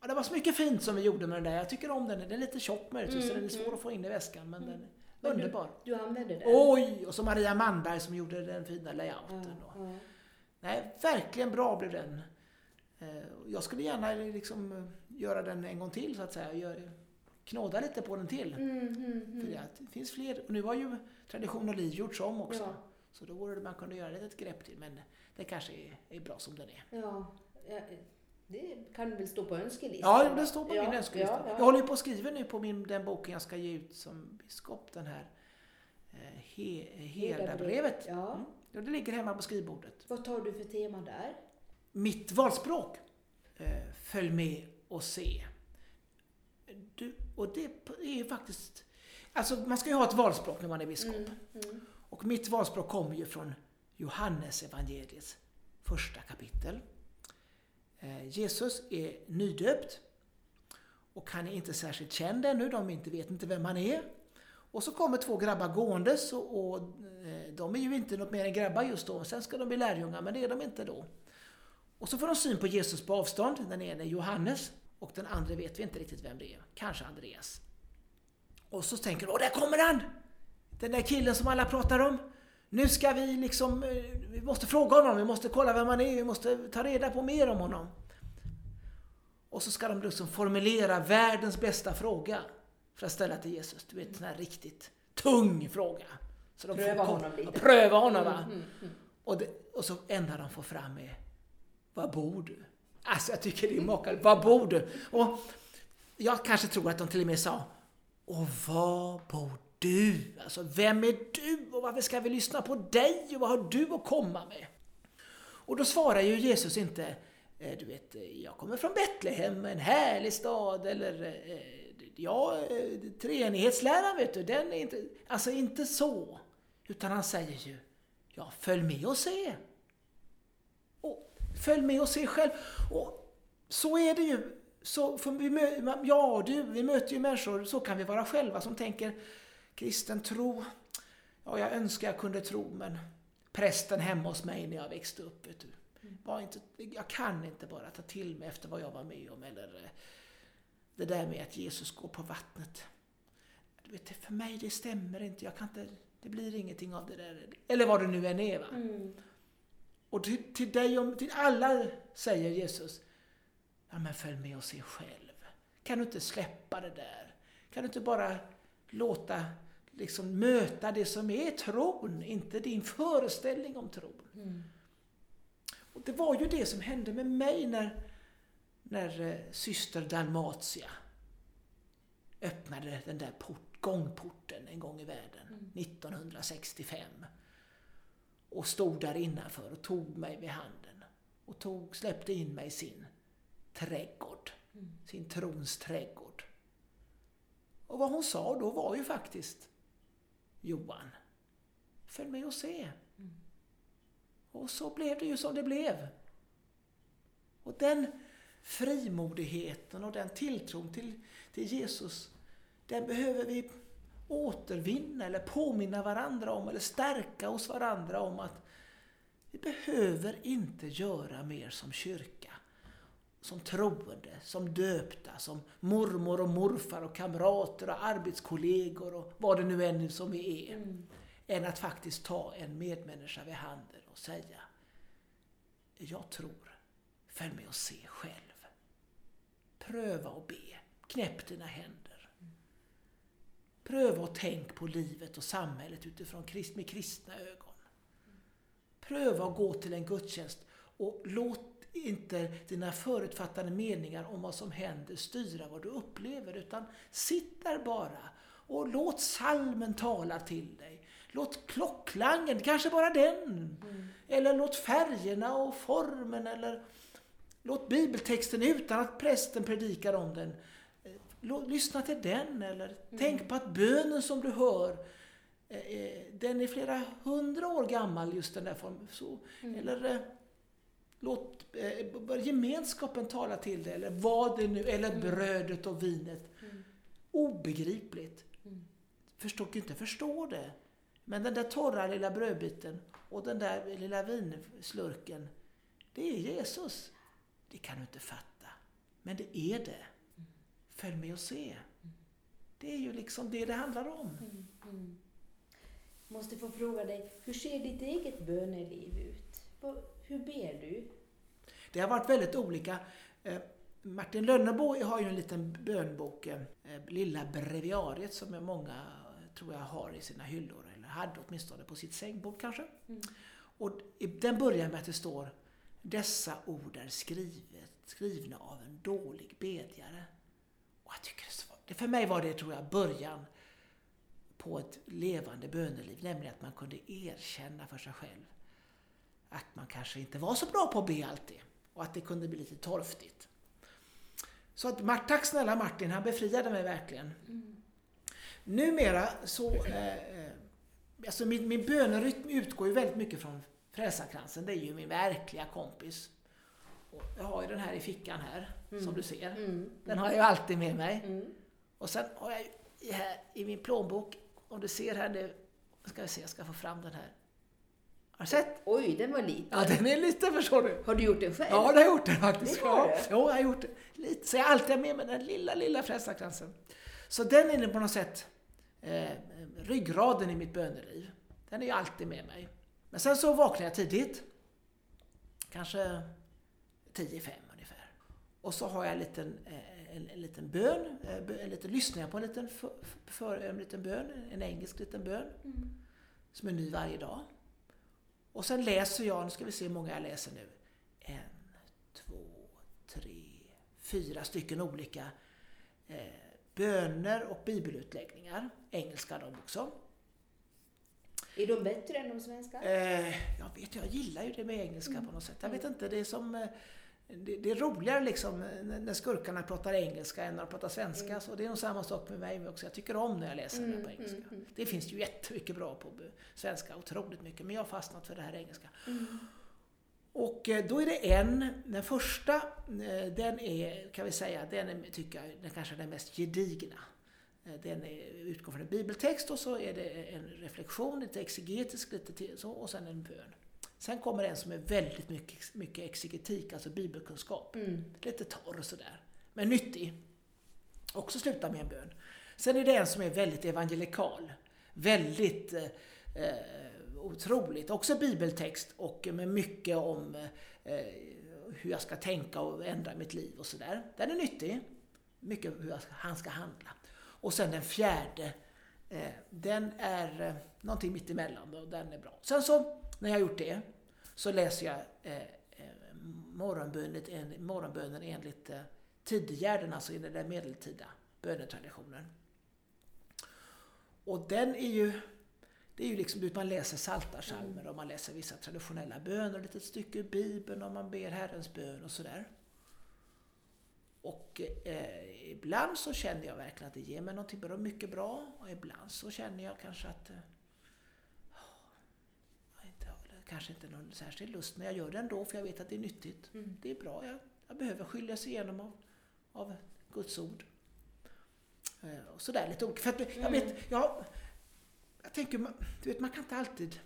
ja, det var så mycket fint som vi gjorde med den där. Jag tycker om den. Den är lite tjock möjligtvis mm. så den är svår mm. att få in i väskan. Men mm. den är underbar. Du, du använde den? Oj! Och så Maria Manberg som gjorde den fina layouten. Ja. Nej, verkligen bra blev den. Eh, jag skulle gärna liksom eh, göra den en gång till så att säga. Knåda lite på den till. Mm, mm, mm. För det finns fler. Och nu har ju Tradition och liv gjorts om också. Ja. Så då vore det man kunde göra ett grepp till. Men det kanske är, är bra som den är. Ja, det kan väl stå på önskelistan? Ja, det står på ja, min önskelista. Ja, ja. Jag håller på att skriva nu på min, den boken jag ska ge ut som biskop. Den här eh, he, Herdabrevet. Ja. Mm. Det ligger hemma på skrivbordet. Vad tar du för tema där? mitt valspråk. Eh, följ med och se. Du, och det är ju faktiskt... Alltså man ska ju ha ett valspråk när man är biskop. Mm, mm. Och mitt valspråk kommer ju från Johannes evangeliets första kapitel. Eh, Jesus är nydöpt och han är inte särskilt känd ännu, de inte vet inte vem han är. Och så kommer två grabbar gåendes och, och eh, de är ju inte något mer än grabbar just då. Sen ska de bli lärjungar, men det är de inte då. Och så får de syn på Jesus på avstånd. Den ene är Johannes och den andra vet vi inte riktigt vem det är. Kanske Andreas. Och så tänker de, åh där kommer han! Den där killen som alla pratar om. Nu ska vi liksom, eh, vi måste fråga honom, vi måste kolla vem han är, vi måste ta reda på mer om honom. Och så ska de liksom formulera världens bästa fråga för att ställa till Jesus. Du vet, en sån här riktigt tung fråga. Så de pröva får, honom lite. Pröva honom va. Mm, mm, mm. Och, det, och så enda de får fram är var bor du? Alltså jag tycker det är makalöst. Var bor du? Och jag kanske tror att de till och med sa Och var bor du? Alltså, vem är du och varför ska vi lyssna på dig och vad har du att komma med? Och då svarar ju Jesus inte eh, du vet, eh, jag kommer från Betlehem, en härlig stad, eller eh, ja, treenighetsläran vet du, den är inte, alltså inte så. Utan han säger ju, ja följ med och se. Och följ med och se själv. Och så är det ju. Så, för vi, ja, du, vi möter ju människor, så kan vi vara själva, som tänker kristen tro. Ja, jag önskar jag kunde tro, men prästen hemma hos mig när jag växte upp, vet du. Var inte, jag kan inte bara ta till mig efter vad jag var med om. Eller eh, det där med att Jesus går på vattnet. Du vet, för mig det stämmer inte. Jag kan inte det blir ingenting av det där. Eller vad det nu än är. Va? Mm. Och till, till dig och till alla säger Jesus, ja men följ med och se själv. Kan du inte släppa det där? Kan du inte bara låta, liksom möta det som är tron, inte din föreställning om tron. Mm. Och det var ju det som hände med mig när, när eh, syster Dalmatia öppnade den där port, gångporten en gång i världen, mm. 1965. Och stod där innanför och tog mig vid handen. Och tog, släppte in mig i sin trädgård. Mm. Sin trons trädgård. Och vad hon sa då var ju faktiskt Johan, följ med och se. Mm. Och så blev det ju som det blev. Och den frimodigheten och den tilltron till, till Jesus, den behöver vi återvinna eller påminna varandra om eller stärka hos varandra om att vi behöver inte göra mer som kyrka, som troende, som döpta, som mormor och morfar och kamrater och arbetskollegor och vad det nu än som vi är. Mm. Än att faktiskt ta en medmänniska vid handen och säga Jag tror, följ med och se själv. Pröva och be. Knäpp dina händer. Pröva och tänk på livet och samhället utifrån krist, med kristna ögon. Pröva att gå till en gudstjänst och låt inte dina förutfattade meningar om vad som händer styra vad du upplever utan sitt där bara och låt salmen tala till dig. Låt klockklangen, kanske bara den. Mm. Eller låt färgerna och formen eller Låt bibeltexten utan att prästen predikar om den. Låt, lyssna till den eller mm. tänk på att bönen som du hör eh, eh, den är flera hundra år gammal just den där formen. Så, mm. Eller eh, låt eh, gemenskapen tala till dig eller vad det nu, eller mm. brödet och vinet. Mm. Obegripligt. Mm. Förstår inte förstå det. Men den där torra lilla brödbiten och den där lilla vinslurken, det är Jesus. Det kan du inte fatta. Men det är det. Följ med och se. Det är ju liksom det det handlar om. Mm, mm. Måste få fråga dig, hur ser ditt eget böneliv ut? Hur ber du? Det har varit väldigt olika. Eh, Martin Lönnebo har ju en liten bönbok, eh, Lilla breviariet, som många tror jag har i sina hyllor, eller hade åtminstone på sitt sängbord kanske. Mm. Och den börjar med att det står dessa ord är skrivet, skrivna av en dålig bedjare. Och jag tycker det för mig var det, tror jag, början på ett levande böneliv. Nämligen att man kunde erkänna för sig själv att man kanske inte var så bra på att be alltid. Och att det kunde bli lite torftigt. Så att, tack snälla Martin, han befriade mig verkligen. Mm. Numera så... Eh, eh alltså min, min bönerytm utgår ju väldigt mycket från Frälsarkransen, det är ju min verkliga kompis. Och jag har ju den här i fickan här, mm. som du ser. Mm. Den har jag ju alltid med mig. Mm. Och sen har jag ju här i min plånbok, om du ser här nu, ska vi se, jag ska få fram den här. Har du sett? Oj, den var liten. Ja, den är liten förstår du. Har du gjort den själv? Ja, det har jag gjort den faktiskt. Det har? Ja, jag har gjort det. Lite. Så jag har alltid med mig den lilla, lilla frälsarkransen. Så den är på något sätt eh, ryggraden i mitt böneliv. Den är ju alltid med mig. Men sen så vaknar jag tidigt. Kanske 10 fem ungefär. Och så har jag en liten, eh, en, en liten bön, eh, en liten, lyssnar jag på en liten, för, för, en liten bön, en engelsk liten bön. Mm. Som är ny varje dag. Och sen läser jag, nu ska vi se hur många jag läser nu. En, två, tre, fyra stycken olika eh, böner och bibelutläggningar. Engelska de också. Är de bättre än de svenska? Eh, jag vet, jag gillar ju det med engelska Mm. på något sätt. Jag vet inte, det är som... eh, Det, det är roligare liksom när när skurkarna pratar engelska än när de pratar svenska. Mm. Så det är nog samma sak med mig också. Jag tycker om när jag läser Mm, på engelska. mm, mm. Det finns ju jättemycket bra på svenska, otroligt mycket. Men jag har fastnat för det här engelska. Mm. Och eh, då är det en, den första, eh, den är, kan vi säga, den är, tycker jag, den kanske är den mest gedigna. Eh, Den är, utgår från en bibeltext och så är det en reflektion, lite exegetisk, lite till, så, och sen en bön. Sen kommer en som är väldigt mycket, mycket exegetik, alltså bibelkunskap. Mm. Lite torr och sådär, men nyttig. Också slutar med en bön. Sen är det en som är väldigt evangelikal. Väldigt eh, eh, otroligt. Också bibeltext och med mycket om eh, hur jag ska tänka och ändra mitt liv och sådär. Den är nyttig. Mycket hur ska, han ska handla. Och sen den fjärde, eh, den är eh, någonting mitt emellan och den är bra. Sen så, när jag har gjort det, så läser jag eh, eh, morgonbönen, en, morgonbönen enligt eh, Tidegärden, alltså i den där medeltida bönetraditionen. Och den är ju, det är ju liksom man läser saltarsalmer och man läser vissa traditionella böner, ett litet stycke ur Bibeln och man ber Herrens bön och sådär. Och eh, ibland så känner jag verkligen att det ger mig någonting bra, mycket bra och ibland så känner jag kanske att eh, jag inte har kanske inte någon särskild lust men jag gör det ändå för jag vet att det är nyttigt. Mm. Det är bra, jag, jag behöver skiljas igenom av, av Guds ord. Eh, och sådär lite olika. För att, jag Mm. vet, jag, jag tänker, man- du vet man kan inte alltid,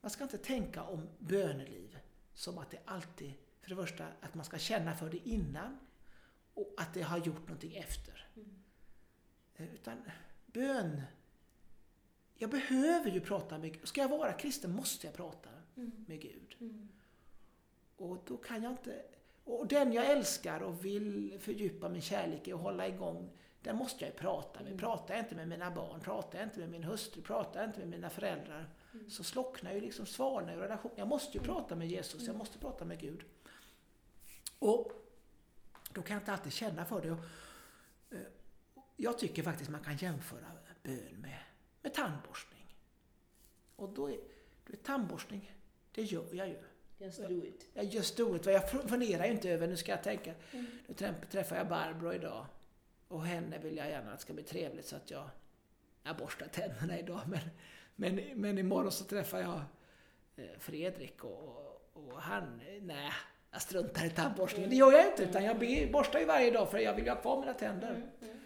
man ska inte tänka om böneliv som att det alltid, för det första att man ska känna för det innan och att det har gjort någonting efter. Mm. Eh, Utan bön, jag behöver ju prata med Gud. Ska jag vara kristen måste jag prata Mm. med Gud. Mm. Och då kan jag inte... Och den jag älskar och vill fördjupa min kärlek i och hålla igång, den måste jag ju prata med. Mm. Pratar jag inte med mina barn, pratar jag inte med min hustru, pratar jag inte med mina föräldrar, Mm. så slocknar ju liksom, svalnar ju relationen. Jag måste ju prata med Jesus, jag måste prata med Gud. Och då kan jag inte alltid känna för det. Eh, jag tycker faktiskt man kan jämföra bön med, med tandborstning. Och då är, då är tandborstning, det gör jag ju. Just do it. Jag just do it. Jag funderar ju inte över, nu ska jag tänka, Mm. nu träff- träffar jag Barbro idag. Och henne vill jag gärna att det ska bli trevligt så att jag, jag borstar tänderna idag. Men, men, men imorgon så träffar jag eh, Fredrik och, och han, nej, jag struntar i tandborstningen. Det gör jag inte, utan jag borstar ju varje dag för jag vill ju ha kvar mina tänder. Mm. Mm.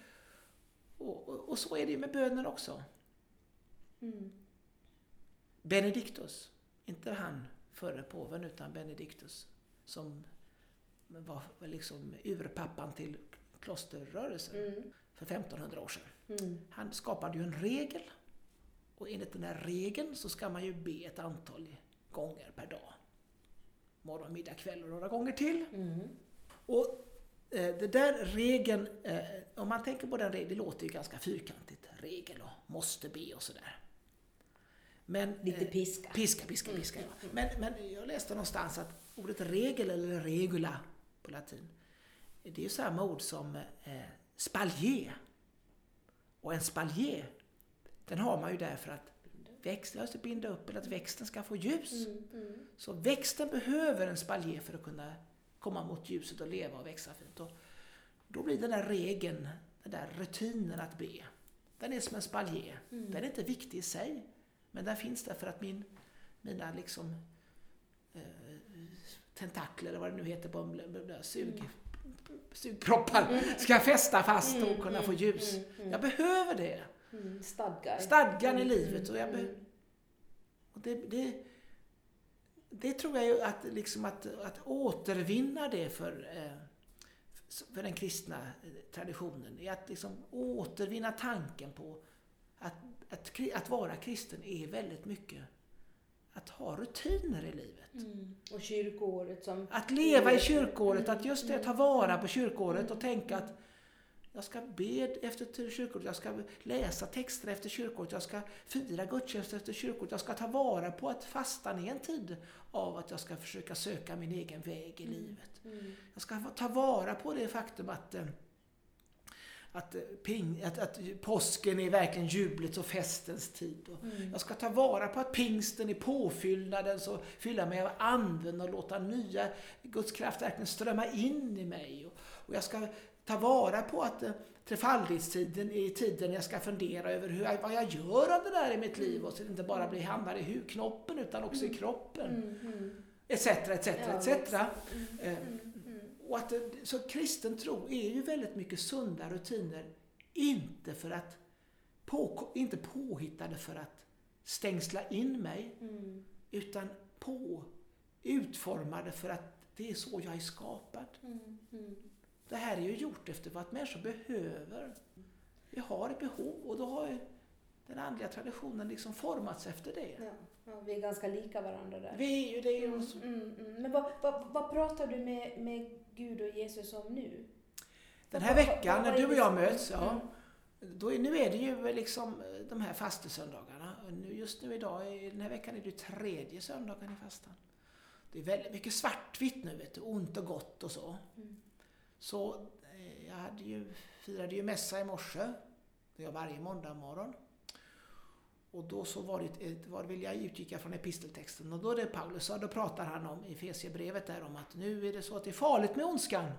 Och, och, och så är det ju med bönen också. Mm. Benediktus, inte han före påven utan Benediktus som var liksom urpappan till klosterrörelsen Mm. för 1500 år sedan. Mm. Han skapade ju en regel och enligt den här regeln så ska man ju be ett antal gånger per dag. Morgon, middag, kväll och några gånger till. Mm. Och eh, det där regeln, eh, om man tänker på den regeln, det låter ju ganska fyrkantigt. Regel och måste be och sådär. Men, Lite eh, piska. Piska, piska, piska. Ja. Men, men jag läste någonstans att ordet regel eller regula på latin, det är ju samma ord som eh, spalier. Och en spalier, den har man ju därför att växten ska binda upp eller att växten ska få ljus. Mm. Mm. Så växten behöver en spalier för att kunna komma mot ljuset och leva och växa fint. Och då blir den där regeln, den där rutinen att be, den är som en spalier. Mm. Den är inte viktig i sig, men den finns där för att min, mina liksom eh, tentakler, eller vad det nu heter, på sug, sugproppar ska fästa fast och Mm, kunna få mm, ljus. mm, mm. Jag behöver det. Mm. Stadgar. Stadgan i Mm, livet. Och jag mm, be- och det, det, det tror jag ju att, liksom att, att återvinna det för, eh, för den kristna eh, traditionen. Är att liksom återvinna tanken på att, att, att vara kristen är väldigt mycket att ha rutiner i livet. Mm. Och kyrkoåret som... Att leva i kyrkåret, att just det, ta vara på kyrkåret och tänka att jag ska be efter kyrkåret, jag ska läsa texter efter kyrkåret, jag ska fira gudstjänst efter kyrkåret, jag ska ta vara på att fastan är en tid av att jag ska försöka söka min egen väg i livet. Mm. Jag ska ta vara på det faktum att, eh, att, eh, ping, att, att påsken är verkligen jublets och festens tid. Och Mm. Jag ska ta vara på att pingsten är påfyllnaden, så fylla mig av anden och låta nya Guds kraft verkligen strömma in i mig. Och, och jag ska ta vara på att eh, trefaldighetstiden är tiden jag ska fundera över hur vad jag gör av det där i mitt liv och så det inte bara blir hamnar i hudknoppen utan också i kroppen. Mm, mm. Etc, etc, Ja, etc. visst. Eh, Mm, mm. Och att, så kristen tro är ju väldigt mycket sunda rutiner. Inte för att på, inte påhittade för att stängsla in mig, Mm, utan på, utformade för att det är så jag är skapad. mm, mm. Det här är ju gjort efter vad människor behöver. Vi har ett behov och då har ju den andliga traditionen liksom formats efter det. Ja, ja, vi är ganska lika varandra där. Vi är ju det. Mm, och så- mm, mm. Men vad, vad, vad pratar du med, med Gud och Jesus om nu? Den här veckan när är du och jag möts, ja, Mm. Då är, nu är det ju liksom eh, de här fastesöndagarna. Just nu idag, den här veckan är det tredje söndagen i fastan. Det är väldigt mycket svartvitt nu, vet du, ont och gott och så. Mm. Så eh, jag hade ju, firade ju mässa i morse, det gör varje måndag morgon. Och då så var det, var, vill jag utgick jag från episteltexten och då är det Paulus då pratar han om i Efesierbrevet där om att nu är det så att det är farligt med ondskan.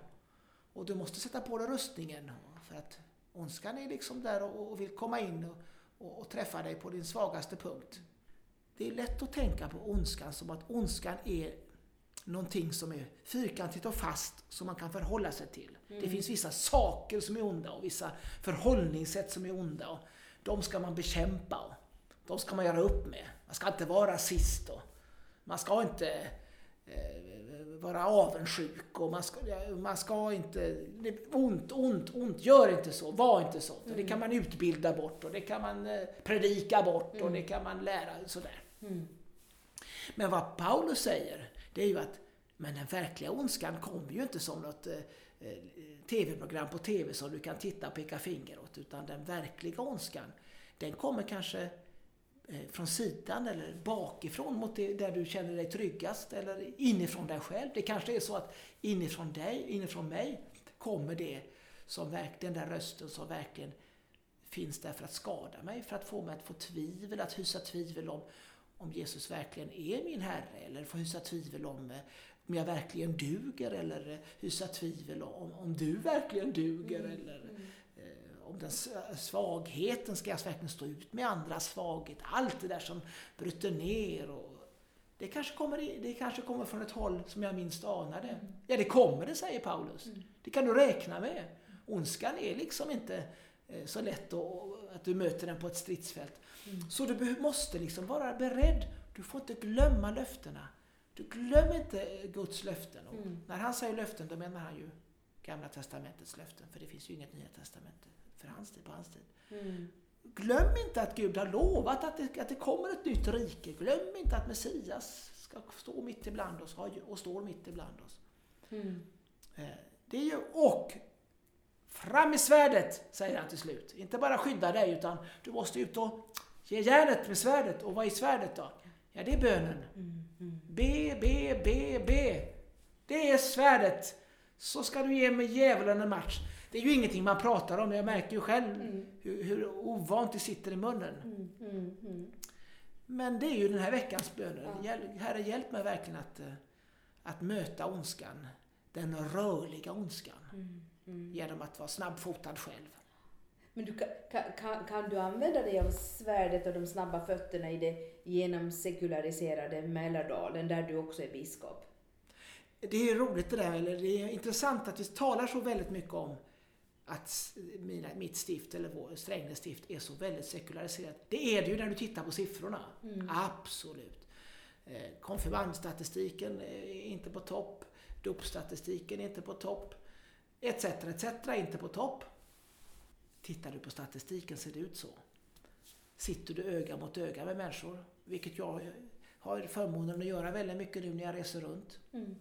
Och du måste sätta på dig rustningen. För att ondskan är liksom där och, och vill komma in och, och, och träffa dig på din svagaste punkt. Det är lätt att tänka på ondskan som att ondskan är någonting som är fyrkantigt och fast som man kan förhålla sig till. Det finns vissa saker som är onda och vissa förhållningssätt som är onda. Och de ska man bekämpa de ska man göra upp med. Man ska inte vara rasist och man ska inte eh, vara avundsjuk och man ska, man ska inte... Ont, ont, ont. Gör inte så. Var inte så. Och Det kan man utbilda bort och det kan man eh, predika bort och det kan man lära sådär. Mm. Men vad Paulus säger, det är ju att men den verkliga ondskan kommer ju inte som något eh, tv-program på tv som du kan titta och peka finger åt. Utan den verkliga ondskan, den kommer kanske från sidan eller bakifrån mot det där du känner dig tryggast eller inifrån dig själv. Det kanske är så att inifrån dig, inifrån mig kommer det som verk, den där rösten som verkligen finns där för att skada mig, för att få mig att få tvivel, att hysa tvivel om om Jesus verkligen är min Herre eller få hysa tvivel om eh, om jag verkligen duger eller eh, hysa tvivel om, om du verkligen duger eller eh, om den svagheten, ska jag verkligen stå ut med andras svaghet? Allt det där som bryter ner och det kanske, kommer, det kanske kommer från ett håll som jag minst anade. Ja, det kommer det, säger Paulus. Det kan du räkna med. Ondskan är liksom inte eh, så lätt att, du möter den på ett stridsfält. Så du måste liksom vara beredd. Du får inte glömma löftena. Du glöm inte eh, Guds löften. Och Mm. När han säger löften, då menar han ju Gamla Testamentets löften. För det finns ju inget Nya Testamente för hans tid, på hans tid. Mm. Glöm inte att Gud har lovat att det, att det kommer ett nytt rike. Glöm inte att Messias ska stå mitt ibland oss och står mitt ibland oss. Mm. Eh, Det är ju, och fram med svärdet, säger han till slut. Inte bara skydda dig, utan du måste ut och ge järnet med svärdet. Och vad är svärdet då? Ja, det är bönen. Mm. Mm. Be, be, be, be. Det är svärdet. Så ska du ge med djävulen en match. Det är ju ingenting man pratar om. Jag märker ju själv Mm. hur, hur ovant det sitter i munnen. Mm. Mm. Mm. Men det är ju den här veckans böner. Ja. Herre, hjälp mig verkligen att, eh, att möta ondskan. Den rörliga ondskan. Mm. Genom att vara snabbfotad själv. Men du, kan, kan, kan du använda dig av svärdet och de snabba fötterna i det genomsekulariserade Mälardalen där du också är biskop? Det är roligt det där, eller det är intressant att vi talar så väldigt mycket om att mina, mitt stift, eller vår Strängnäs stift, är så väldigt sekulariserat. Det är det ju när du tittar på siffrorna. Mm. Absolut. Eh, Konfirmandstatistiken är inte på topp. Dopstatistiken är inte på topp. Etc, etc inte på topp. Tittar du på statistiken ser det ut så. Sitter du öga mot öga med människor, vilket jag har förmånen att göra väldigt mycket nu när jag reser runt. Mm.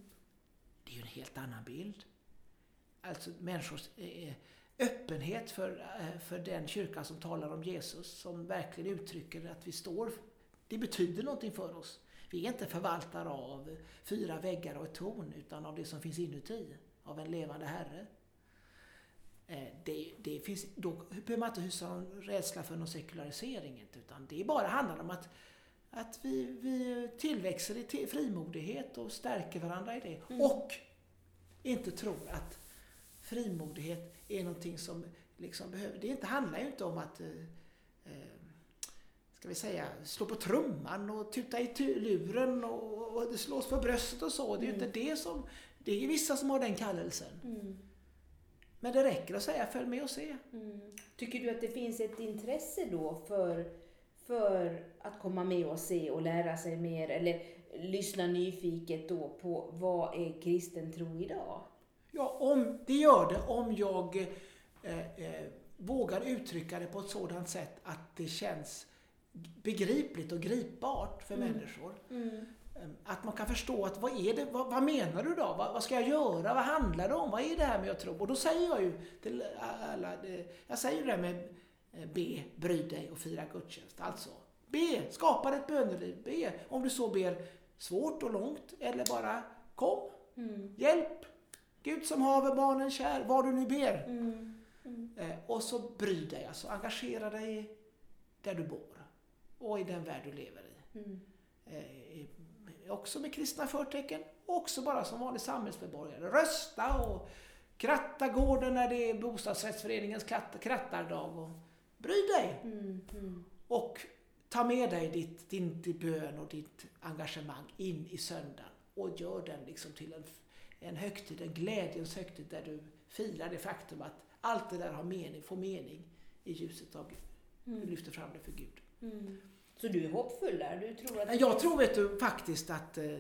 Det är ju en helt annan bild. Alltså människors eh, öppenhet för, eh, för den kyrka som talar om Jesus, som verkligen uttrycker att vi står... Det betyder någonting för oss. Vi är inte förvaltare av fyra väggar och ett torn, utan av det som finns inuti, av en levande Herre. Eh, det, det finns, då behöver man inte hysa någon rädsla för någon sekularisering. Utan det bara handlar om att, att vi, vi tillväxer i frimodighet och stärker varandra i det. Mm. Och inte tror att frimodighet är någonting som liksom behöver... Det inte, handlar ju inte om att eh, eh ska vi säga, slå på trumman och tuta i luren och, och det slås på bröstet och så. Det är ju mm. inte det som... Det är vissa som har den kallelsen. Mm. Men det räcker att säga följ med och se. Mm. Tycker du att det finns ett intresse då för, för att komma med och se och lära sig mer eller lyssna nyfiket då på vad är kristen tro idag? Ja, om, det gör det om jag eh, eh, vågar uttrycka det på ett sådant sätt att det känns begripligt och gripbart för mm. människor. Mm. Ehm, att man kan förstå att vad är det, vad, vad menar du då? Vad, vad, ska jag göra? Vad handlar det om? Vad är det här med att tro? Och då säger jag ju till alla, jag säger det här med eh, be, bry dig och fira gudstjänst. Alltså, be, skapa ett böneliv. Be, om du så ber svårt och långt eller bara kom, mm. hjälp. Gud som haver barnen kär, vad du nu ber. Mm. Mm. Eh, och så bry dig, alltså engagera dig där du bor och i den värld du lever i. Mm. Eh, också med kristna förtecken, också bara som vanlig samhällsmedborgare. Rösta och kratta gården när det är bostadsrättsföreningens krattardag. Och bry dig! Mm, mm. Och ta med dig ditt, din, din bön och ditt engagemang in i söndagen och gör den liksom till en, en högtid, en glädjens högtid där du firar det faktum att allt det där har mening, får mening i ljuset av Gud. Mm. Du lyfter fram det för Gud. Mm. Så du är hoppfull där? Du tror att jag tror vet du, faktiskt att, eh,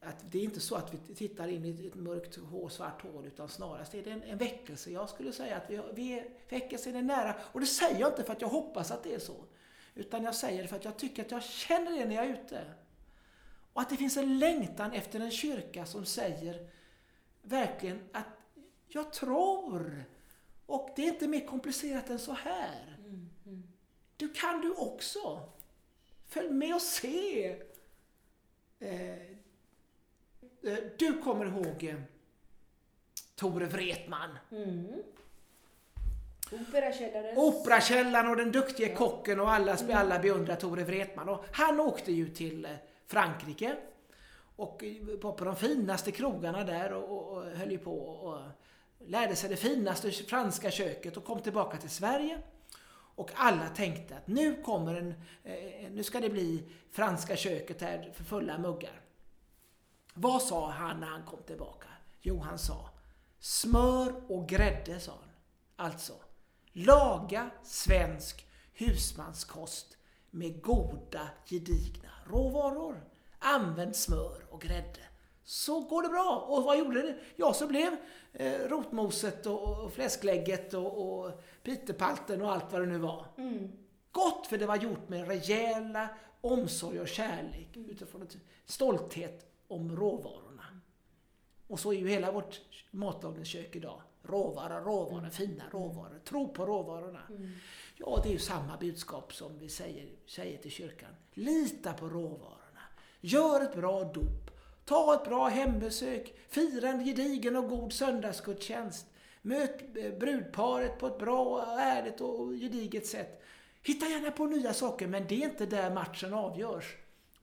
att det är inte så att vi tittar in i ett mörkt hår, svart hål utan snarast är det en, en väckelse. Jag skulle säga att vi, vi är, väckelsen är nära. Och det säger jag inte för att jag hoppas att det är så. Utan jag säger det för att jag tycker att jag känner det när jag är ute. Och att det finns en längtan efter en kyrka som säger verkligen att jag tror. Och det är inte mer komplicerat än så här. Mm, mm. Du kan du också. Följ med och se! Eh, eh, du kommer ihåg eh, Tore Wretman? Mm. Operakällaren. Operakällaren och den duktiga ja. kocken och alla, mm. alla beundrar Tore Wretman. Och han åkte ju till Frankrike och var på de finaste krogarna där och, och, och höll ju på och lärde sig det finaste franska köket och kom tillbaka till Sverige. Och alla tänkte att nu kommer en, eh, nu ska det bli franska köket här för fulla muggar. Vad sa han när han kom tillbaka? Jo, han sa smör och grädde, sa han. Alltså, laga svensk husmanskost med goda, gedigna råvaror. Använd smör och grädde. Så går det bra. Och vad gjorde det? Ja, så blev eh, rotmoset och, och fläsklägget och, och pitepalten och allt vad det nu var. Mm. Gott, för det var gjort med rejäla omsorg och kärlek utifrån stolthet om råvarorna. Och så är ju hela vårt matlagningskök idag. Råvara, råvara, mm. fina råvaror. Tro på råvarorna. Mm. Ja, det är ju samma budskap som vi säger, säger till kyrkan. Lita på råvarorna. Gör ett bra dop. Ta ett bra hembesök. Fira en gedigen och god söndagsgudstjänst. Möt eh, brudparet på ett bra, ärligt och gediget sätt. Hitta gärna på nya saker, men det är inte där matchen avgörs.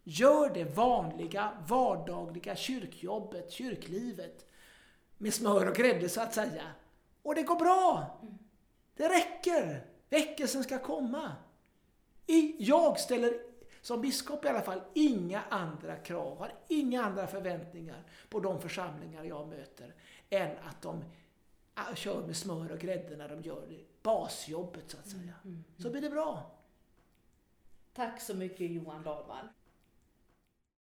Gör det vanliga, vardagliga kyrkjobbet, kyrklivet. Med smör och grädde så att säga. Och det går bra. Det räcker. Väckelsen ska komma. Jag ställer, som biskop i alla fall, inga andra krav, har inga andra förväntningar på de församlingar jag möter än att de kör med smör och grädde när de gör det. basjobbet så att säga. Mm, mm, mm. Så blir det bra. Tack så mycket Johan Dahlman.